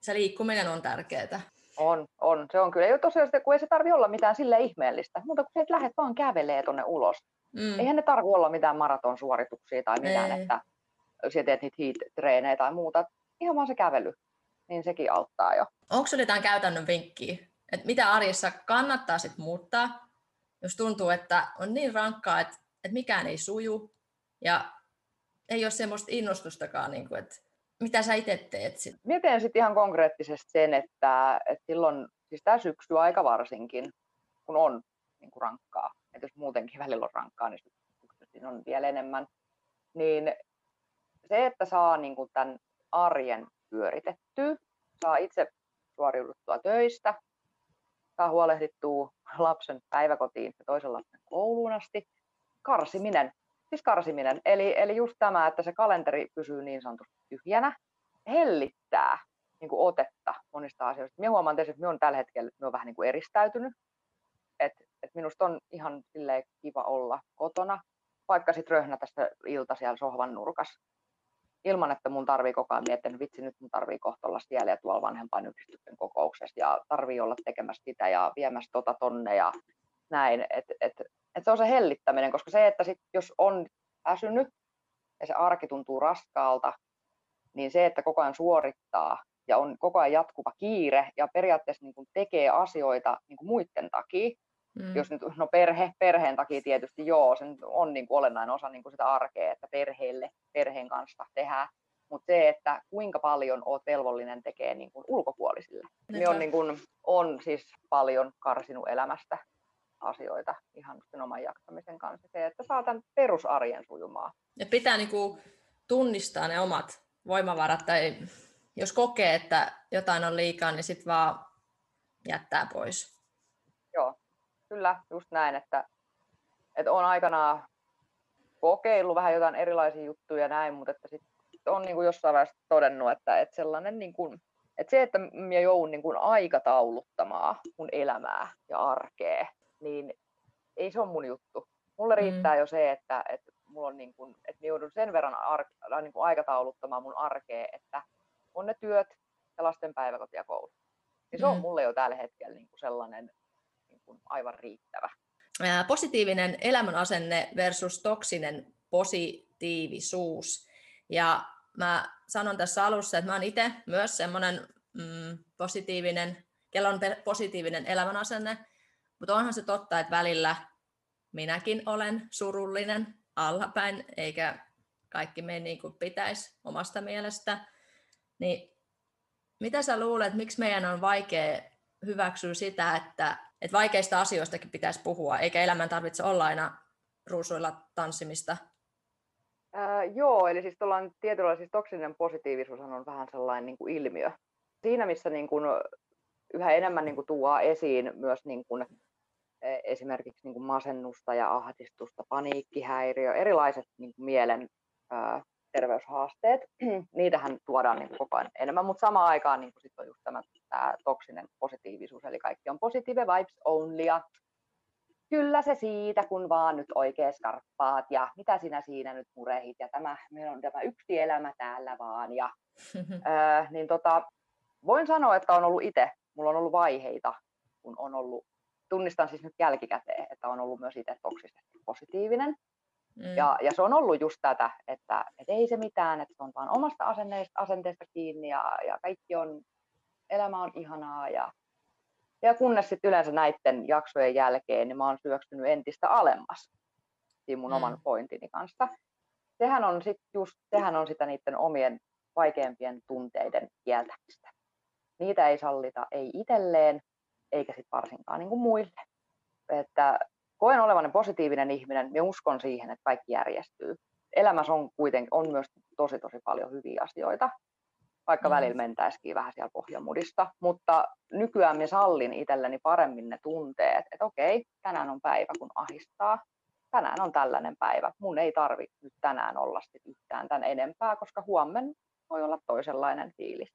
se liikkuminen on tärkeää. On, on. Se on kyllä. Ei tosiaan, kun ei se tarvi olla mitään sille ihmeellistä, mutta kun sä lähdet vaan kävelee tuonne ulos. Mm. Eihän ne tarvi olla mitään maratonsuorituksia tai mitään, ei. että sä teet niitä heat-treenejä tai muuta. Ihan vaan se kävely niin sekin auttaa jo. Onko sinulla jotain käytännön vinkkiä, että mitä arjessa kannattaa sit muuttaa, jos tuntuu, että on niin rankkaa, että, että mikään ei suju ja ei ole semmoista innostustakaan, niin kuin, että mitä sä itse teet sitten? Mietin sitten ihan konkreettisesti sen, että, että silloin, siis tämä syksy aika varsinkin, kun on niin kuin rankkaa, että jos muutenkin välillä on rankkaa, niin sitten on vielä enemmän, niin se, että saa niin kuin tämän arjen pyöritettyä, saa itse suoriuduttua töistä, saa huolehdittua lapsen päiväkotiin ja toisen lapsen kouluun asti. Karsiminen, siis karsiminen. Eli, eli just tämä, että se kalenteri pysyy niin sanotusti tyhjänä, hellittää niin kuin otetta monista asioista. Minä huomaan tietysti, että minä olen tällä hetkellä minä olen vähän niin kuin eristäytynyt. Et, et minusta on ihan kiva olla kotona, vaikka sitten röhnätä sitä ilta siellä sohvan nurkassa ilman, että mun tarvii koko ajan miettiä, että vitsi nyt mun tarvii kohta olla siellä ja tuolla vanhempaan yhdistyksen kokouksessa ja tarvii olla tekemässä sitä ja viemässä tota tonne ja näin. Että et, et se on se hellittäminen, koska se, että sit, jos on väsynyt ja se arki tuntuu raskaalta, niin se, että koko ajan suorittaa ja on koko ajan jatkuva kiire ja periaatteessa niin kuin tekee asioita niin kuin muiden takia, Mm. Jos nyt, no perhe, perheen takia tietysti joo, se on niin kuin olennainen osa niin kuin sitä arkea, että perheelle, perheen kanssa tehdään. Mutta se, että kuinka paljon olet velvollinen tekee niin kuin ulkopuolisille. Niin on, niin kuin, on siis paljon karsinut elämästä asioita ihan sen oman jaksamisen kanssa. Se, että saa tämän perusarjen sujumaan. Ja pitää niin kuin tunnistaa ne omat voimavarat tai jos kokee, että jotain on liikaa, niin sitten vaan jättää pois. Kyllä, just näin, että, että on aikanaan kokeillut vähän jotain erilaisia juttuja ja näin, mutta että sit on niin kuin jossain vaiheessa todennut, että, että sellainen niin kuin, että se, että minä joudun niin kuin aikatauluttamaan mun elämää ja arkea, niin ei se ole mun juttu. Mulle mm. riittää jo se, että, että mulla on niin kuin, että joudun sen verran ar- niin kuin aikatauluttamaan mun arkea, että on ne työt ja lasten päiväkoti ja koulu. Niin se on mm. mulle jo tällä hetkellä niin kuin sellainen kuin aivan riittävä. Positiivinen elämänasenne versus toksinen positiivisuus. Ja mä sanon tässä alussa, että mä oon itse myös semmoinen mm, positiivinen, kello on positiivinen elämänasenne, mutta onhan se totta, että välillä minäkin olen surullinen allapäin, eikä kaikki meni niin kuin pitäisi omasta mielestä. Niin mitä sä luulet, miksi meidän on vaikea hyväksyä sitä, että, että vaikeista asioistakin pitäisi puhua, eikä elämän tarvitse olla aina ruusuilla tanssimista? Ää, joo, eli siis tietyllä siis toksinen positiivisuus on vähän sellainen niin kuin ilmiö. Siinä, missä niin kuin yhä enemmän niin kuin tuo esiin myös niin kuin, e, esimerkiksi niin kuin masennusta ja ahdistusta, paniikkihäiriö, erilaiset niin kuin mielen ää, terveyshaasteet, niitähän tuodaan niin kuin koko ajan enemmän, mutta samaan aikaan niin kuin sit on just tämä, tämä toksinen positiivisuus, eli kaikki on positive vibes only, ja kyllä se siitä, kun vaan nyt oikein skarppaat, ja mitä sinä siinä nyt murehit, ja tämä, meillä on tämä yksi elämä täällä vaan, ja ää, niin tota, voin sanoa, että on ollut itse, mulla on ollut vaiheita, kun on ollut, tunnistan siis nyt jälkikäteen, että on ollut myös itse toksisesti positiivinen, Mm. Ja, ja se on ollut just tätä, että, että ei se mitään, että se on vaan omasta asenteesta, asenteesta kiinni ja, ja kaikki on, elämä on ihanaa. Ja, ja kunnes sitten yleensä näiden jaksojen jälkeen, niin mä oon syöksynyt entistä alemmas siinä mun mm. oman pointini kanssa. Sehän on, sit just, sehän on sitä niiden omien vaikeimpien tunteiden kieltämistä. Niitä ei sallita ei itselleen, eikä sitten varsinkaan niin kuin muille. Että koen olevani positiivinen ihminen ja uskon siihen, että kaikki järjestyy. Elämässä on kuitenkin on myös tosi tosi paljon hyviä asioita, vaikka mm. välillä mentäisikin vähän siellä pohjamudista, mutta nykyään minä sallin itselleni paremmin ne tunteet, että okei, tänään on päivä, kun ahistaa, tänään on tällainen päivä, mun ei tarvi nyt tänään olla yhtään tämän enempää, koska huomenna voi olla toisenlainen fiilis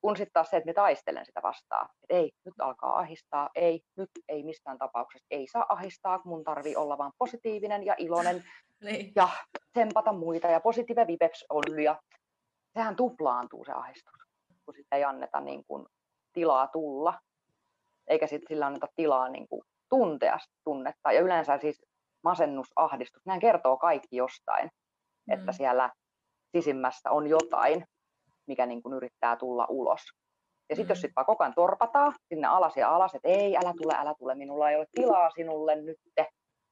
kun sitten taas se, että me taistelen sitä vastaan, että ei, nyt alkaa ahistaa, ei, nyt ei mistään tapauksessa, ei saa ahistaa, kun mun tarvii olla vaan positiivinen ja iloinen niin. ja tsempata muita ja positiivinen vibes on ja sehän tuplaantuu se ahistus, kun sitä ei anneta niin kuin tilaa tulla, eikä sit sillä anneta tilaa niin kuin tuntea tunnetta. Ja yleensä siis masennus, ahdistus, nämä kertoo kaikki jostain, mm. että siellä sisimmästä on jotain, mikä niin kuin yrittää tulla ulos. Ja sitten mm. jos sitten vaan koko ajan torpataan sinne alas ja alas, että ei, älä tule, älä tule, minulla ei ole tilaa sinulle nyt,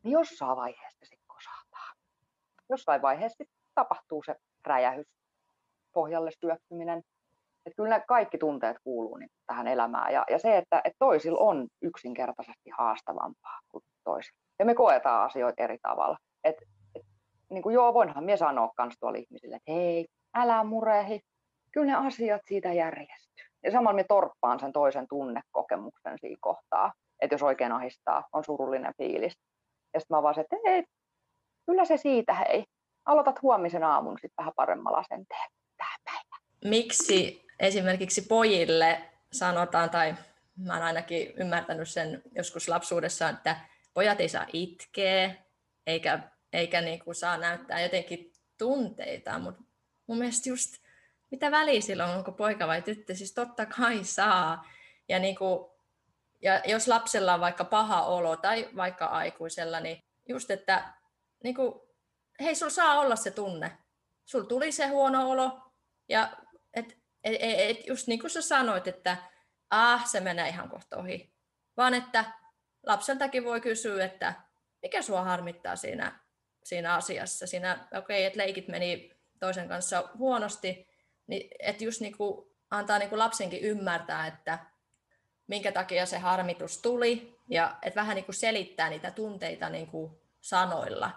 niin jossain vaiheessa sitten kosataan. Jossain vaiheessa tapahtuu se räjähys, pohjalle syöksyminen. Että kyllä ne kaikki tunteet kuuluu niin tähän elämään. Ja, ja se, että, että toisilla on yksinkertaisesti haastavampaa kuin toisilla. Ja me koetaan asioita eri tavalla. Et, et, niin kuin joo, voinhan minä sanoa myös tuolla ihmisille, että hei, älä murehi, kyllä ne asiat siitä järjestyy. Ja samalla me torppaan sen toisen tunnekokemuksen siinä kohtaa, että jos oikein ahistaa, on surullinen fiilis. Ja sitten mä vaan se, että hei, kyllä se siitä hei. Aloitat huomisen aamun sitten vähän paremmalla asenteella tähän päivään. Miksi esimerkiksi pojille sanotaan, tai mä oon ainakin ymmärtänyt sen joskus lapsuudessa, että pojat ei saa itkeä, eikä, eikä niinku saa näyttää jotenkin tunteita, mutta mun mielestä just mitä väliä silloin, onko poika vai tyttö, siis totta kai saa. Ja, niin kuin, ja jos lapsella on vaikka paha olo tai vaikka aikuisella, niin just, että niin kuin, hei, sulla saa olla se tunne. Sulla tuli se huono olo, ja et, et, et, just niin kuin sä sanoit, että ah, se menee ihan kohta ohi. Vaan että lapseltakin voi kysyä, että mikä sua harmittaa siinä, siinä asiassa. Siinä, okei, okay, että leikit meni toisen kanssa huonosti, niin, että just niin kuin antaa niin kuin lapsenkin ymmärtää, että minkä takia se harmitus tuli ja että vähän niin kuin selittää niitä tunteita niin kuin sanoilla.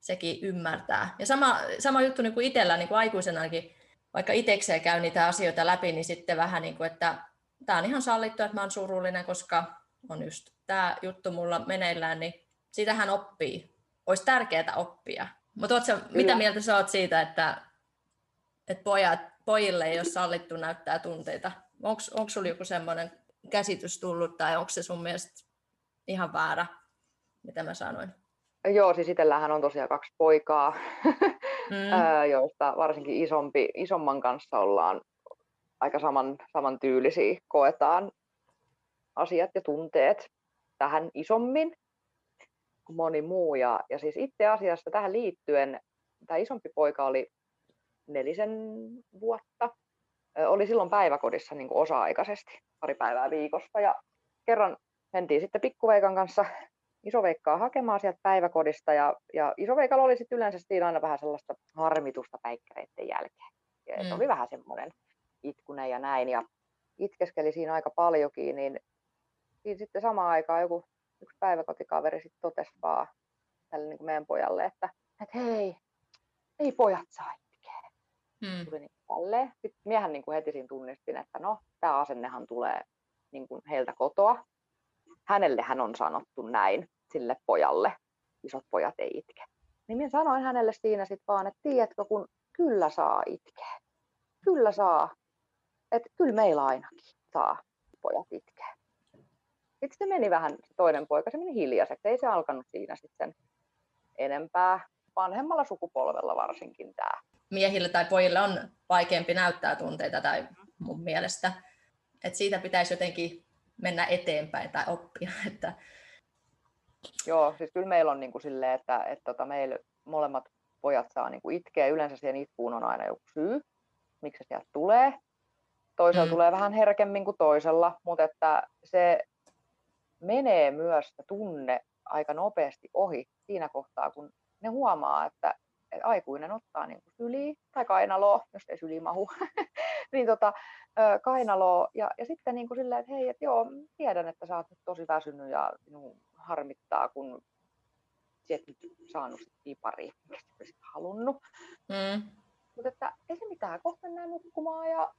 Sekin ymmärtää. Ja sama, sama juttu niin kuin itsellä niin kuin aikuisenakin, vaikka itsekseen käy niitä asioita läpi, niin sitten vähän niin kuin, että tämä on ihan sallittu, että mä oon surullinen, koska on just tämä juttu mulla meneillään, niin sitähän oppii. Olisi tärkeää oppia. Mutta mitä mieltä sä oot siitä, että, että pojat pojille ei ole sallittu näyttää tunteita. Onko sulla joku semmoinen käsitys tullut tai onko se sun mielestä ihan väärä, mitä mä sanoin? Joo, siis itsellähän on tosiaan kaksi poikaa, mm. joista varsinkin isompi, isomman kanssa ollaan aika saman, samantyylisiä, koetaan asiat ja tunteet tähän isommin kuin moni muu. Ja, ja siis itse asiassa tähän liittyen tämä isompi poika oli nelisen vuotta. Oli silloin päiväkodissa niin kuin osa-aikaisesti, pari päivää viikossa. Ja kerran mentiin sitten pikkuveikan kanssa isoveikkaa hakemaan sieltä päiväkodista ja, ja isoveikalla oli sitten yleensä siinä aina vähän sellaista harmitusta päikkäreiden jälkeen. Ja mm. oli vähän semmoinen itkunen ja näin ja itkeskeli siinä aika paljonkin, niin siinä sitten samaan aikaan joku yksi päiväkotikaveri sitten totesi vaan tälle niin kuin meidän pojalle, että, että hei, ei pojat saa itkeä. Mm. Tuli niin tälleen. Sitten miehän niin kuin heti siinä tunnistin, että no, tämä asennehan tulee niin kuin heiltä kotoa. Hänelle hän on sanottu näin sille pojalle. Isot pojat ei itke. Niin minä sanoin hänelle siinä sitten vaan, että tiedätkö, kun kyllä saa itkeä. Kyllä saa. Että kyllä meillä ainakin saa pojat itkeä. Sitten se meni vähän, toinen poika, se meni hiljaiseksi. Ei se alkanut siinä sitten enempää. Vanhemmalla sukupolvella varsinkin tämä. Miehille tai pojille on vaikeampi näyttää tunteita tai mun mielestä. Että siitä pitäisi jotenkin mennä eteenpäin tai oppia. Että... Joo, siis kyllä meillä on niin kuin silleen, että, että tota, meillä molemmat pojat saa niin kuin itkeä. Yleensä siihen itkuun on aina joku syy, miksi se sieltä tulee. Toisella mm. tulee vähän herkemmin kuin toisella, mutta että se menee myös se tunne aika nopeasti ohi siinä kohtaa, kun ne huomaa, että, että aikuinen ottaa niin kuin syliä tai kainaloa, jos ei syli mahu, niin tota, kainaloa ja, ja sitten niin kuin silleen, että hei, että joo, tiedän, että sä oot nyt tosi väsynyt ja minun harmittaa, kun et nyt saanut pari, mikä sä olisit halunnut. Mm. Mutta että ei se mitään, kohta mennään nukkumaan ja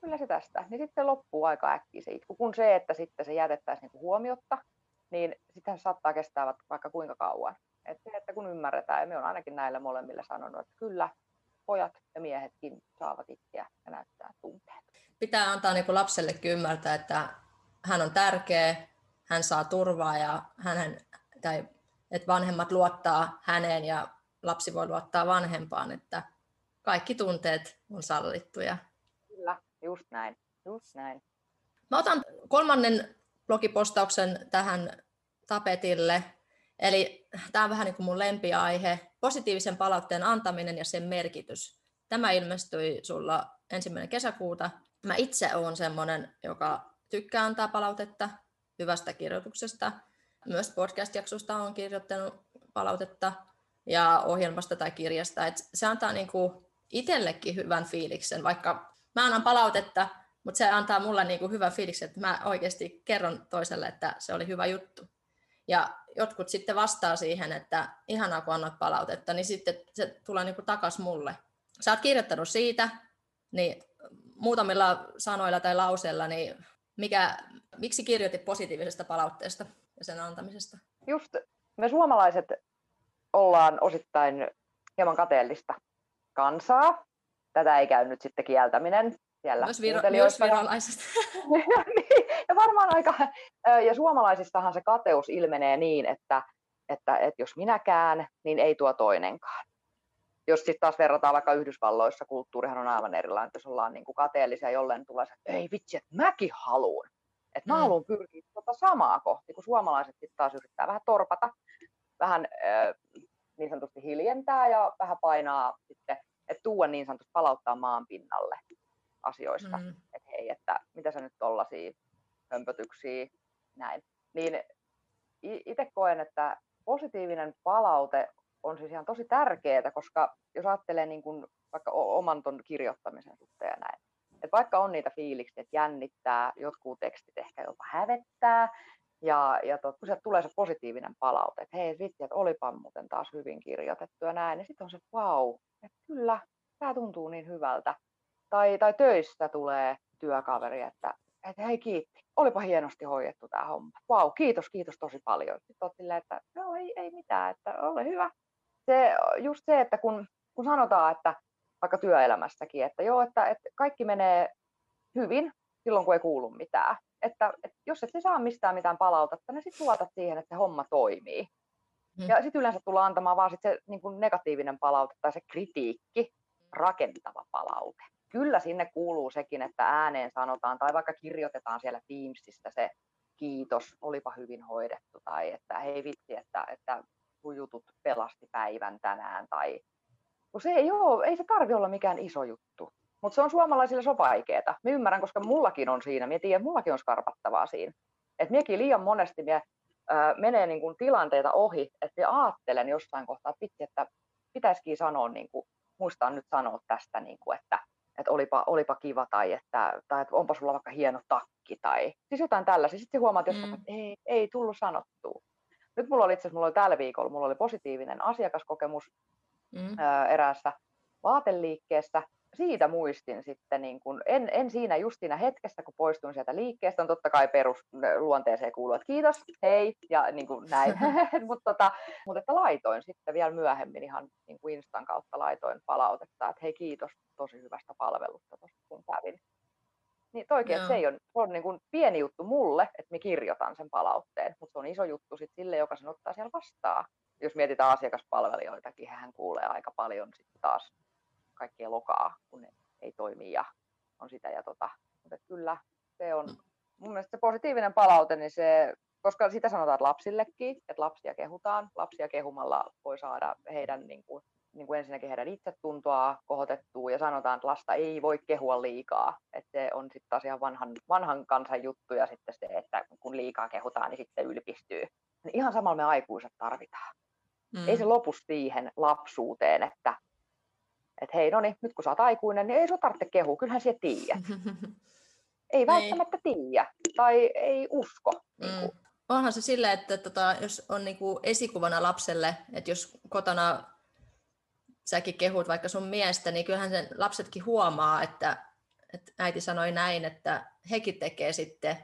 kyllä se tästä. Niin sitten loppuu aika äkkiä se itku, kun se, että sitten se jätettäisiin niin huomiotta, niin sitten saattaa kestää vaikka kuinka kauan. Et se, että kun ymmärretään, ja me on ainakin näillä molemmille sanonut, että kyllä pojat ja miehetkin saavat itseä ja näyttää tunteet. Pitää antaa niin lapsellekin ymmärtää, että hän on tärkeä, hän saa turvaa ja hänen, tai että vanhemmat luottaa häneen ja lapsi voi luottaa vanhempaan, että kaikki tunteet on sallittuja. Kyllä, just näin. Just näin. Mä otan kolmannen blogipostauksen tähän tapetille. Eli tämä on vähän niin kuin mun lempiaihe, positiivisen palautteen antaminen ja sen merkitys. Tämä ilmestyi sulla ensimmäinen kesäkuuta. Mä itse olen semmoinen, joka tykkää antaa palautetta hyvästä kirjoituksesta. Myös podcast-jaksosta on kirjoittanut palautetta ja ohjelmasta tai kirjasta. Et se antaa niinku itsellekin hyvän fiiliksen, vaikka mä annan palautetta, mutta se antaa mulle niinku hyvän fiiliksen, että mä oikeasti kerron toiselle, että se oli hyvä juttu. Ja jotkut sitten vastaa siihen, että ihanaa kun annat palautetta, niin sitten se tulee niinku takas mulle. Sä oot kirjoittanut siitä, niin muutamilla sanoilla tai lauseilla, niin mikä, miksi kirjoitit positiivisesta palautteesta ja sen antamisesta? Just me suomalaiset ollaan osittain hieman kateellista kansaa. Tätä ei käy nyt sitten kieltäminen siellä myös, viro, myös virolaiset. niin, ja varmaan aika, ja suomalaisistahan se kateus ilmenee niin, että, että, että jos minäkään, niin ei tuo toinenkaan. Jos sitten taas verrataan vaikka Yhdysvalloissa, kulttuurihan on aivan erilainen, jos ollaan niin kuin kateellisia jolleen tulee että ei vitsi, että mäkin haluan. Että mä mm. haluan pyrkiä tuota samaa kohti, kun suomalaiset sitten taas yrittää vähän torpata, vähän äh, niin sanotusti hiljentää ja vähän painaa sitten, että tuua niin sanotusti palauttaa maan pinnalle asioista, mm. että hei, että mitä sä nyt tollasia hömpötyksiä, näin. Niin itse koen, että positiivinen palaute on siis ihan tosi tärkeää, koska jos ajattelee niin kuin vaikka oman ton kirjoittamisen suhteen ja näin, että vaikka on niitä fiiliksiä, että jännittää, jotkut tekstit ehkä jopa hävettää, ja, ja tot, kun sieltä tulee se positiivinen palaute, että hei vitsi, että olipa muuten taas hyvin kirjoitettu ja näin, niin sitten on se wow, että kyllä, tämä tuntuu niin hyvältä tai, tai töistä tulee työkaveri, että, että hei kiitti, olipa hienosti hoidettu tämä homma. Vau, kiitos, kiitos tosi paljon. Sitten silleen, että no ei, ei mitään, että ole hyvä. Se, just se, että kun, kun sanotaan, että vaikka työelämässäkin, että joo, että, että kaikki menee hyvin silloin, kun ei kuulu mitään. Että, että jos et saa mistään mitään palautetta, niin sitten luotat siihen, että se homma toimii. Hmm. Ja sitten yleensä tullaan antamaan vaan sit se niin kuin negatiivinen palaute tai se kritiikki, rakentava palaute kyllä sinne kuuluu sekin, että ääneen sanotaan tai vaikka kirjoitetaan siellä Teamsista se kiitos, olipa hyvin hoidettu tai että hei vitsi, että, että jutut pelasti päivän tänään tai kun se ei ole, ei se tarvi olla mikään iso juttu. Mutta se on suomalaisille so vaikeeta. Mä ymmärrän, koska mullakin on siinä. Mä tiedän, että mullakin on skarpattavaa siinä. Että miekin liian monesti mie menee niin kuin tilanteita ohi, että ajattelen jossain kohtaa, että vitsi, että pitäisikin sanoa, niin kuin, muistaa nyt sanoa tästä, niin kuin, että, että olipa, olipa kiva tai että, tai että onpa sulla vaikka hieno takki tai siis jotain tällaisia. Sitten huomaat jossain, mm. että ei, ei tullut sanottua. Nyt mulla oli itse asiassa, mulla oli tällä viikolla, mulla oli positiivinen asiakaskokemus mm. eräässä vaateliikkeessä, siitä muistin sitten, niin kun, en, en siinä just siinä hetkessä, kun poistuin sieltä liikkeestä, on totta kai perusluonteeseen kuuluu, että kiitos, hei, ja niin kuin näin. mutta tota, mut että laitoin sitten vielä myöhemmin ihan niin kuin Instan kautta laitoin palautetta, että hei kiitos tosi hyvästä palvelusta kun kävin. Niin toikin, että se ei ole, se on niin kuin pieni juttu mulle, että mä kirjoitan sen palautteen, mutta se on iso juttu sitten sille, joka sen ottaa siellä vastaan. Jos mietitään asiakaspalvelijoitakin, hän kuulee aika paljon sitten taas kaikkea lokaa, kun ne ei toimi ja on sitä ja tota. Mutta kyllä se on mun mielestä se positiivinen palaute, niin se, koska sitä sanotaan että lapsillekin, että lapsia kehutaan, lapsia kehumalla voi saada heidän niin kuin, niin kuin ensinnäkin heidän itsetuntoa kohotettua ja sanotaan, että lasta ei voi kehua liikaa. Että se on sitten taas ihan vanhan, vanhan kansan juttu ja sitten se, että kun liikaa kehutaan, niin sitten ylpistyy. Niin ihan samalla me aikuiset tarvitaan. Mm. Ei se lopu siihen lapsuuteen, että että hei, no niin, nyt kun sä oot aikuinen, niin ei sun tarvitse kehua, kyllähän siellä tiedät. ei niin. välttämättä tiedä tai ei usko. Mm. Niin Onhan se sille, että tota, jos on niinku esikuvana lapselle, että jos kotona säkin kehut vaikka sun miestä, niin kyllähän sen lapsetkin huomaa, että, että äiti sanoi näin, että hekin tekee sitten.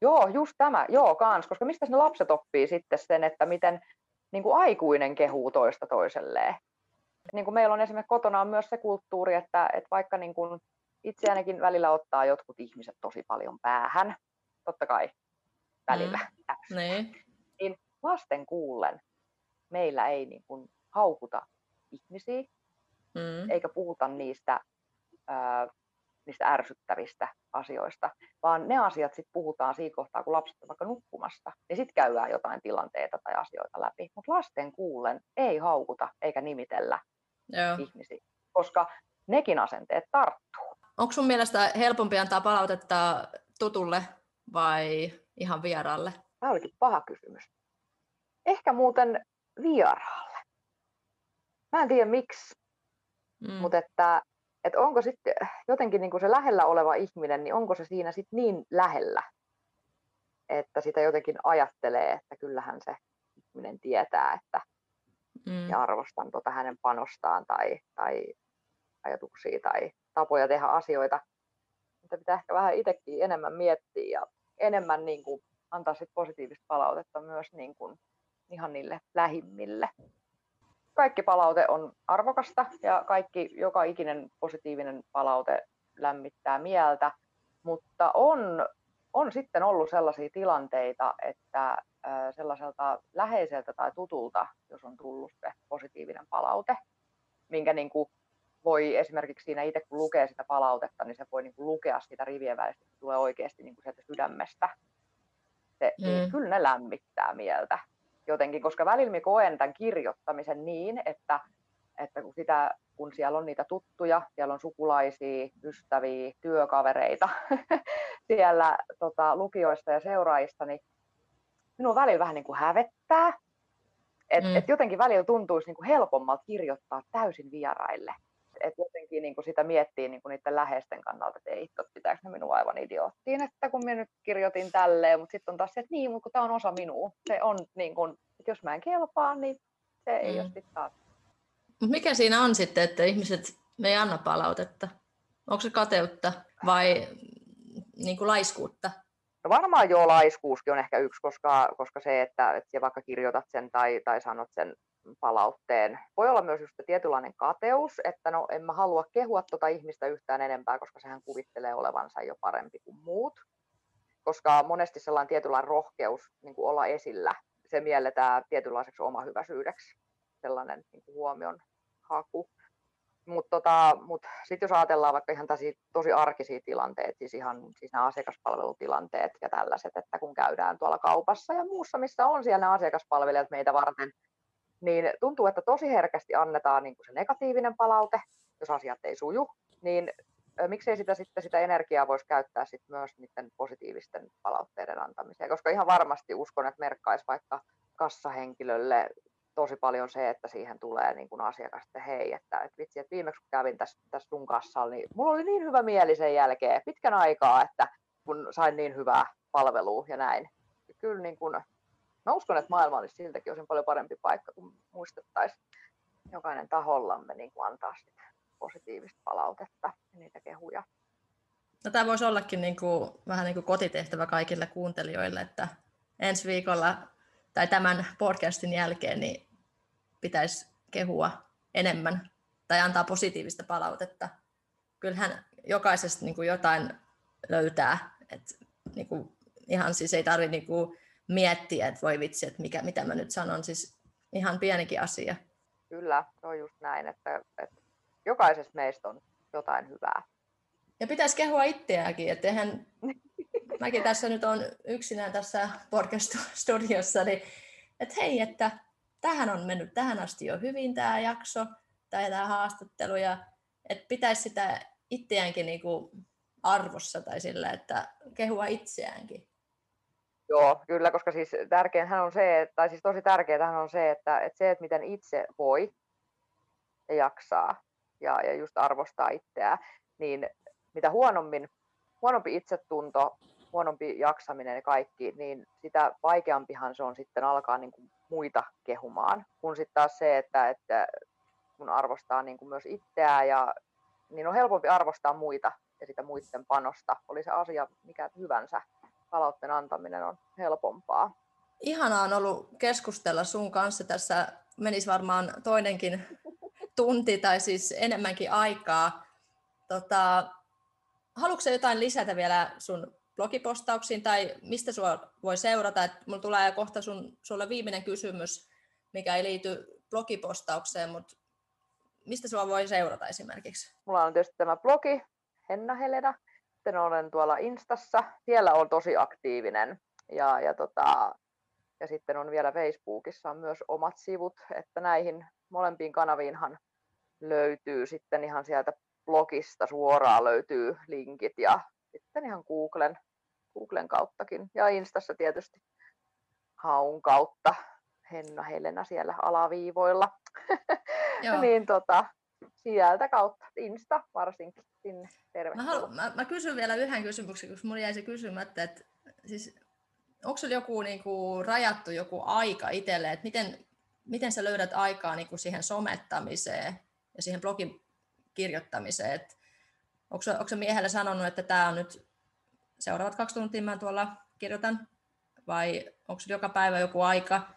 Joo, just tämä, joo kans, koska mistä ne lapset oppii sitten sen, että miten niin kuin aikuinen kehuu toista toiselleen niin kuin meillä on esimerkiksi kotona on myös se kulttuuri, että, että vaikka niin kuin itseäänkin välillä ottaa jotkut ihmiset tosi paljon päähän, totta kai välillä, mm. niin. niin lasten kuullen meillä ei niin kuin haukuta ihmisiä, mm. eikä puhuta niistä, ää, niistä ärsyttävistä asioista, vaan ne asiat sitten puhutaan siinä kohtaa, kun lapset on vaikka nukkumasta, niin sitten käydään jotain tilanteita tai asioita läpi. Mutta lasten kuullen ei haukuta eikä nimitellä, Joo. ihmisiä, koska nekin asenteet tarttuu. Onko sun mielestä helpompi antaa palautetta tutulle vai ihan vieraalle? Tämä olikin paha kysymys. Ehkä muuten vieraalle. Mä en tiedä miksi, mm. mutta että, että onko sitten jotenkin niin kuin se lähellä oleva ihminen, niin onko se siinä sitten niin lähellä, että sitä jotenkin ajattelee, että kyllähän se ihminen tietää, että mm. ja arvostan tuota hänen panostaan tai, tai ajatuksia tai tapoja tehdä asioita. Mutta pitää ehkä vähän itsekin enemmän miettiä ja enemmän niin kuin antaa sit positiivista palautetta myös niin kuin ihan niille lähimmille. Kaikki palaute on arvokasta ja kaikki, joka ikinen positiivinen palaute lämmittää mieltä, mutta on, on sitten ollut sellaisia tilanteita, että sellaiselta läheiseltä tai tutulta, jos on tullut se positiivinen palaute, minkä niin kuin voi esimerkiksi siinä itse kun lukee sitä palautetta, niin se voi niin kuin lukea sitä rivien välistä, että tulee oikeasti niin kuin sieltä sydämestä. Se, niin mm. niin kyllä ne lämmittää mieltä jotenkin, koska välillä koen tämän kirjoittamisen niin, että, että kun, sitä, kun siellä on niitä tuttuja, siellä on sukulaisia, ystäviä, työkavereita siellä tota, lukioista ja seuraajista, niin minua välillä vähän niin kuin hävettää. Et, mm. et jotenkin välillä tuntuisi niin kuin helpommalta kirjoittaa täysin vieraille. Et jotenkin niin kuin sitä miettii niin kuin niiden läheisten kannalta, että ei hitto, pitääkö ne minua aivan idioottiin, että kun minä nyt kirjoitin tälleen, mutta sitten on taas se, että niin, mutta kun tämä on osa minua. Se on niin kuin, että jos mä en kelpaa, niin se ei mm. ole sitten taas. Mikä siinä on sitten, että ihmiset me ei anna palautetta? Onko se kateutta vai niin kuin laiskuutta? No varmaan joo, laiskuuskin on ehkä yksi, koska, koska se, että, että vaikka kirjoitat sen tai, tai sanot sen palautteen. Voi olla myös just tietynlainen kateus, että no en mä halua kehua tuota ihmistä yhtään enempää, koska sehän kuvittelee olevansa jo parempi kuin muut. Koska monesti sellainen tietynlainen rohkeus niin kuin olla esillä, se mielletään tietynlaiseksi omahyväisyydeksi, sellainen niin kuin huomion haku. Mutta tota, mut sitten jos ajatellaan vaikka ihan tosi, tosi arkisia tilanteita, siis ihan siis nämä asiakaspalvelutilanteet ja tällaiset, että kun käydään tuolla kaupassa ja muussa, missä on siellä nämä asiakaspalvelijat meitä varten, niin tuntuu, että tosi herkästi annetaan niin kuin se negatiivinen palaute, jos asiat ei suju, niin miksei sitä sitten sitä energiaa voisi käyttää sit myös niiden positiivisten palautteiden antamiseen, koska ihan varmasti uskon, että merkkaisi vaikka kassahenkilölle tosi paljon se, että siihen tulee niin kuin asiakas, että hei, että, että vitsi, että viimeksi kun kävin tässä, tässä sun kassalla, niin mulla oli niin hyvä mieli sen jälkeen pitkän aikaa, että kun sain niin hyvää palvelua ja näin. Kyllä niin kuin, mä uskon, että maailma olisi siltäkin osin paljon parempi paikka, kun muistettaisiin jokainen tahollamme niin kuin antaa sitä positiivista palautetta ja niitä kehuja. No, tämä voisi ollakin niin kuin, vähän niin kuin kotitehtävä kaikille kuuntelijoille, että ensi viikolla tai tämän podcastin jälkeen niin pitäisi kehua enemmän tai antaa positiivista palautetta. Kyllähän jokaisesta niin kuin jotain löytää. Et, niin kuin, ihan siis ei tarvitse niin kuin, miettiä, että voi vitsi, että mikä, mitä mä nyt sanon. Siis ihan pienikin asia. Kyllä, se on just näin, että, että jokaisessa meistä on jotain hyvää. Ja pitäisi kehua itseäänkin, että eihän mäkin tässä nyt on yksinään tässä podcast-studiossa, niin että hei, että tähän on mennyt tähän asti jo hyvin tämä jakso tai tämä haastattelu ja että pitäisi sitä itseäänkin niinku arvossa tai sillä, että kehua itseäänkin. Joo, kyllä, koska siis tärkeinhän on se, tai siis tosi tärkeää on se, että, että se, että miten itse voi ja jaksaa ja, ja just arvostaa itseään, niin mitä huonommin, huonompi itsetunto, huonompi jaksaminen ja kaikki, niin sitä vaikeampihan se on sitten alkaa niin kuin muita kehumaan. Kun sitten taas se, että, että kun arvostaa niin kuin myös itseään, ja, niin on helpompi arvostaa muita ja sitä muiden panosta. Oli se asia mikä hyvänsä, palautteen antaminen on helpompaa. Ihanaa on ollut keskustella sun kanssa. Tässä menisi varmaan toinenkin tunti tai siis enemmänkin aikaa. Tota, haluatko jotain lisätä vielä sun blogipostauksiin tai mistä sua voi seurata? Et mulla tulee kohta sun, sulle viimeinen kysymys, mikä ei liity blogipostaukseen, mutta mistä sua voi seurata esimerkiksi? Mulla on tietysti tämä blogi, Henna Helena. Sitten olen tuolla Instassa. Siellä on tosi aktiivinen. Ja, ja, tota, ja sitten on vielä Facebookissa on myös omat sivut, että näihin molempiin kanaviinhan löytyy sitten ihan sieltä blogista suoraan löytyy linkit ja sitten ihan Googlen, Googlen kauttakin ja Instassa tietysti haun kautta. Henna Helena siellä alaviivoilla. niin tota, sieltä kautta, Insta varsinkin, sinne tervetuloa. Mä, haluan, mä, mä kysyn vielä yhden kysymyksen, koska mulla jäi se kysymättä, että siis, onko sulla joku niin kuin, rajattu joku aika itselle, että miten, miten sä löydät aikaa niin kuin siihen somettamiseen ja siihen blogin kirjoittamiseen, että onko, onko se miehelle sanonut, että tämä on nyt seuraavat kaksi tuntia mä tuolla kirjoitan, vai onko joka päivä joku aika,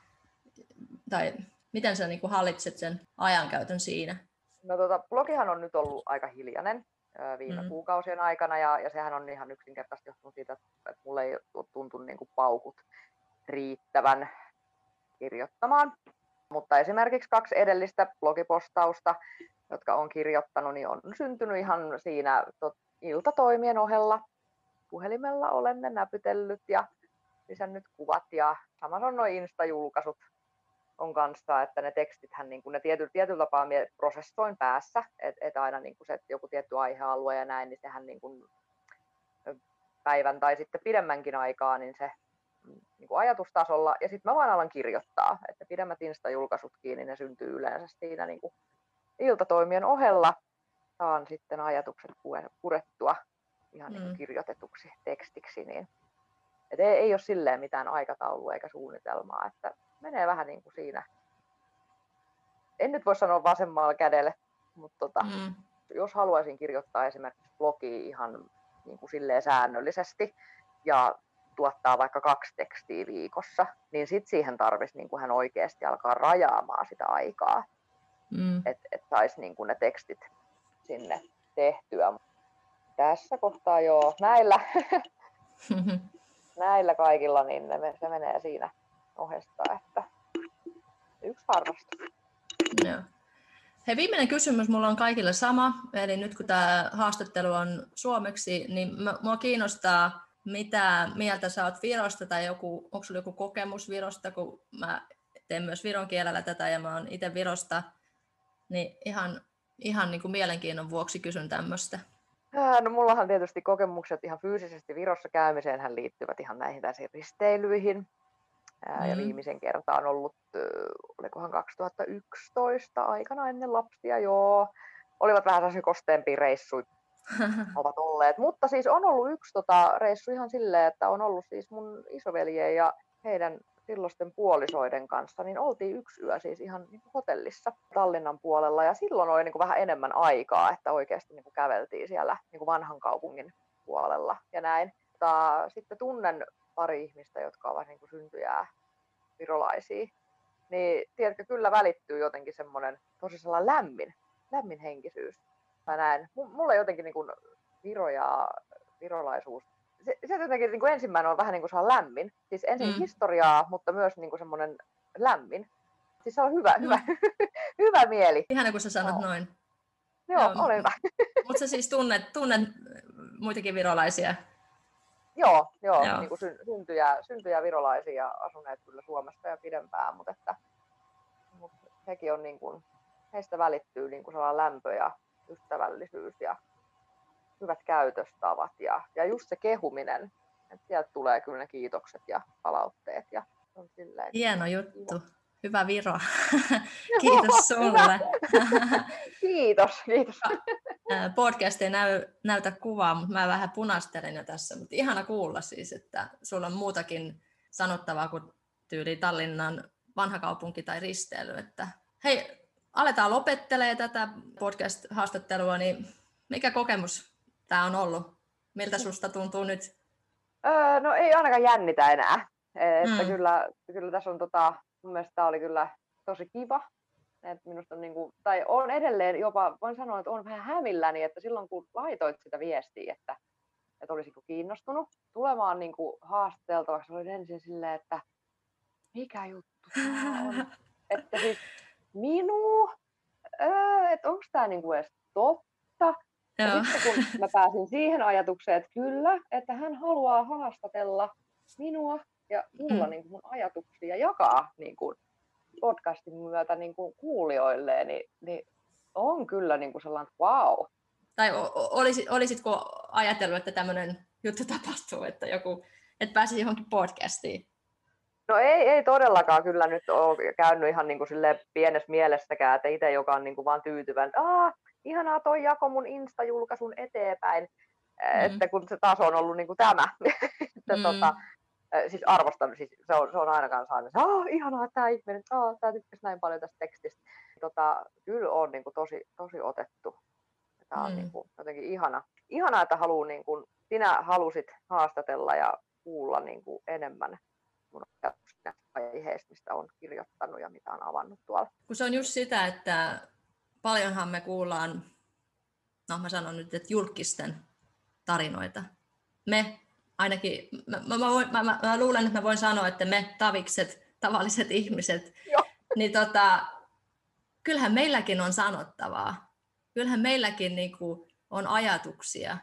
tai miten sä niin kuin hallitset sen ajankäytön siinä? No tota, blogihan on nyt ollut aika hiljainen viime mm. kuukausien aikana, ja, ja sehän on ihan yksinkertaisesti johtunut siitä, että mulle ei ole tuntunut niin kuin paukut riittävän kirjoittamaan. Mutta esimerkiksi kaksi edellistä blogipostausta, jotka on kirjoittanut, niin on syntynyt ihan siinä tot, iltatoimien ohella. Puhelimella olen ne näpytellyt ja lisännyt kuvat ja samassa on noin Insta-julkaisut on kanssa, että ne tekstithän niin kuin ne tietyllä, tietyllä tapaa prosessoin päässä, että et aina niin kuin se, että joku tietty aihealue ja näin, niin sehän niin kuin päivän tai sitten pidemmänkin aikaa, niin se niin kuin ajatustasolla, ja sitten mä vaan alan kirjoittaa, että pidemmät Insta-julkaisutkin, niin ne syntyy yleensä siinä niin kuin iltatoimien ohella, saan sitten ajatukset purettua ihan niin mm. kirjoitetuksi tekstiksi, niin. Et ei, ei ole silleen mitään aikataulua eikä suunnitelmaa, että menee vähän niin kuin siinä, en nyt voi sanoa vasemmalla kädelle, mutta tota, mm. jos haluaisin kirjoittaa esimerkiksi blogi ihan niin kuin silleen säännöllisesti ja tuottaa vaikka kaksi tekstiä viikossa, niin sitten siihen tarvitsisi niin kuin hän oikeasti alkaa rajaamaan sitä aikaa, mm. että et saisi niin kuin ne tekstit sinne tehtyä. Tässä kohtaa joo, näillä, näillä kaikilla, niin ne, se menee siinä ohesta, että yksi harrastus. Joo. Hei, viimeinen kysymys mulla on kaikille sama, eli nyt kun tämä haastattelu on suomeksi, niin mua kiinnostaa, mitä mieltä sä oot Virosta tai joku, onko sulla joku kokemus Virosta, kun mä teen myös viron kielellä tätä ja mä oon itse Virosta, niin ihan, ihan niin kuin mielenkiinnon vuoksi kysyn tämmöistä. No mullahan tietysti kokemukset ihan fyysisesti Virossa käymiseen hän liittyvät ihan näihin risteilyihin. Mm. Ja viimeisen kertaa on ollut, olikohan 2011 aikana ennen lapsia, joo. Olivat vähän sellaisia kosteempia reissuja ovat olleet. Mutta siis on ollut yksi tota, reissu ihan silleen, että on ollut siis mun isoveljen ja heidän silloisten puolisoiden kanssa, niin oltiin yksi yö siis ihan niin kuin hotellissa Tallinnan puolella ja silloin oli niin kuin vähän enemmän aikaa, että oikeasti niin kuin käveltiin siellä niin kuin vanhan kaupungin puolella ja näin. Mutta sitten tunnen pari ihmistä, jotka ovat niin kuin syntyjää virolaisia, niin tiedätkö, kyllä välittyy jotenkin semmoinen tosi lämmin, lämmin henkisyys. Tai näin. Mulle jotenkin niin kuin Viro ja virolaisuus se, se jotenkin niin kuin ensimmäinen on vähän niin kuin lämmin. Siis ensin mm. historiaa, mutta myös niin kuin semmoinen lämmin. Siis se on hyvä, mm. hyvä, hyvä mieli. Ihana, kun sä sanot no. noin. Joo, Joo. ole hyvä. mutta sä siis tunnet, tunnet muitakin virolaisia? Joo, joo, joo. Niin kuin syntyjä, syntyjä virolaisia asuneet kyllä Suomessa ja pidempään, mutta, että, mutta hekin on niin kuin, heistä välittyy niin kuin sellainen lämpö ja ystävällisyys ja hyvät käytöstavat ja, ja just se kehuminen, että sieltä tulee kyllä ne kiitokset ja palautteet. Ja on silleen, Hieno juttu. Hyvä Viro. kiitos sulle. kiitos, kiitos. Podcast ei näy, näytä kuvaa, mutta mä vähän punastelen jo tässä. Mutta ihana kuulla siis, että sulla on muutakin sanottavaa kuin tyyli Tallinnan vanha kaupunki tai risteily. Että, hei, aletaan lopettelee tätä podcast-haastattelua, niin mikä kokemus tämä on ollut? Miltä susta tuntuu nyt? Öö, no ei ainakaan jännitä enää. Että mm. kyllä, kyllä tässä on tota, mun mielestä tämä oli kyllä tosi kiva. Et minusta on niinku, tai on edelleen jopa, voin sanoa, että on vähän hämilläni, että silloin kun laitoit sitä viestiä, että, että olisiko kiinnostunut tulemaan niinku haastateltavaksi, olin ensin silleen, että mikä juttu on. että siis minu, öö, että onko tämä niinku edes totta, ja sitten kun mä pääsin siihen ajatukseen, että kyllä, että hän haluaa haastatella minua ja mulla mm. niin kuin mun ajatuksia ja jakaa niin kuin podcastin myötä niin kuin kuulijoille, niin, niin on kyllä niin kuin sellainen wow. Tai olisit, olisitko ajatellut, että tämmöinen juttu tapahtuu, että joku, että pääsisi johonkin podcastiin? No ei, ei todellakaan kyllä nyt ole käynyt ihan niin kuin pienessä mielessäkään, että itse joka on niin kuin vaan tyytyväinen, että ihanaa toi jako mun Insta-julkaisun eteenpäin, mm. että kun se taso on ollut niin kuin tämä. että mm. tota, siis arvostan, siis se on, se on aina kanssa aina, oh, ihanaa, tämä ihminen, oh, tämä tykkäsi näin paljon tästä tekstistä. Tota, kyllä on niin kuin tosi, tosi otettu. Tämä on mm. niin kuin, jotenkin ihana. Ihana, että haluu, niin kuin, sinä halusit haastatella ja kuulla niin kuin enemmän mun aiheista, mistä on kirjoittanut ja mitä on avannut tuolla. Kun se on just sitä, että paljonhan me kuullaan, no mä sanon nyt, että julkisten tarinoita. Me ainakin, mä, mä, mä, mä, mä luulen, että mä voin sanoa, että me tavikset, tavalliset ihmiset, Joo. niin tota, kyllähän meilläkin on sanottavaa. Kyllähän meilläkin niin kuin, on ajatuksia.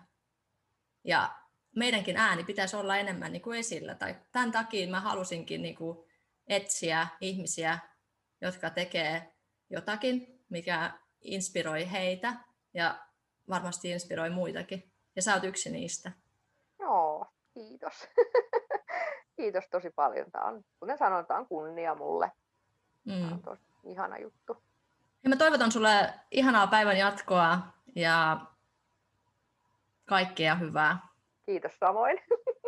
Ja meidänkin ääni pitäisi olla enemmän niin kuin esillä. Tai tämän takia mä halusinkin niin kuin, etsiä ihmisiä, jotka tekee jotakin, mikä inspiroi heitä ja varmasti inspiroi muitakin. Ja sä oot yksi niistä. Kiitos. kiitos tosi paljon. Tämä on, kuten sanoin, tämä on kunnia mulle. Mm. Tämä on tosi ihana juttu. Ja mä toivotan sulle ihanaa päivän jatkoa ja kaikkea hyvää. Kiitos samoin.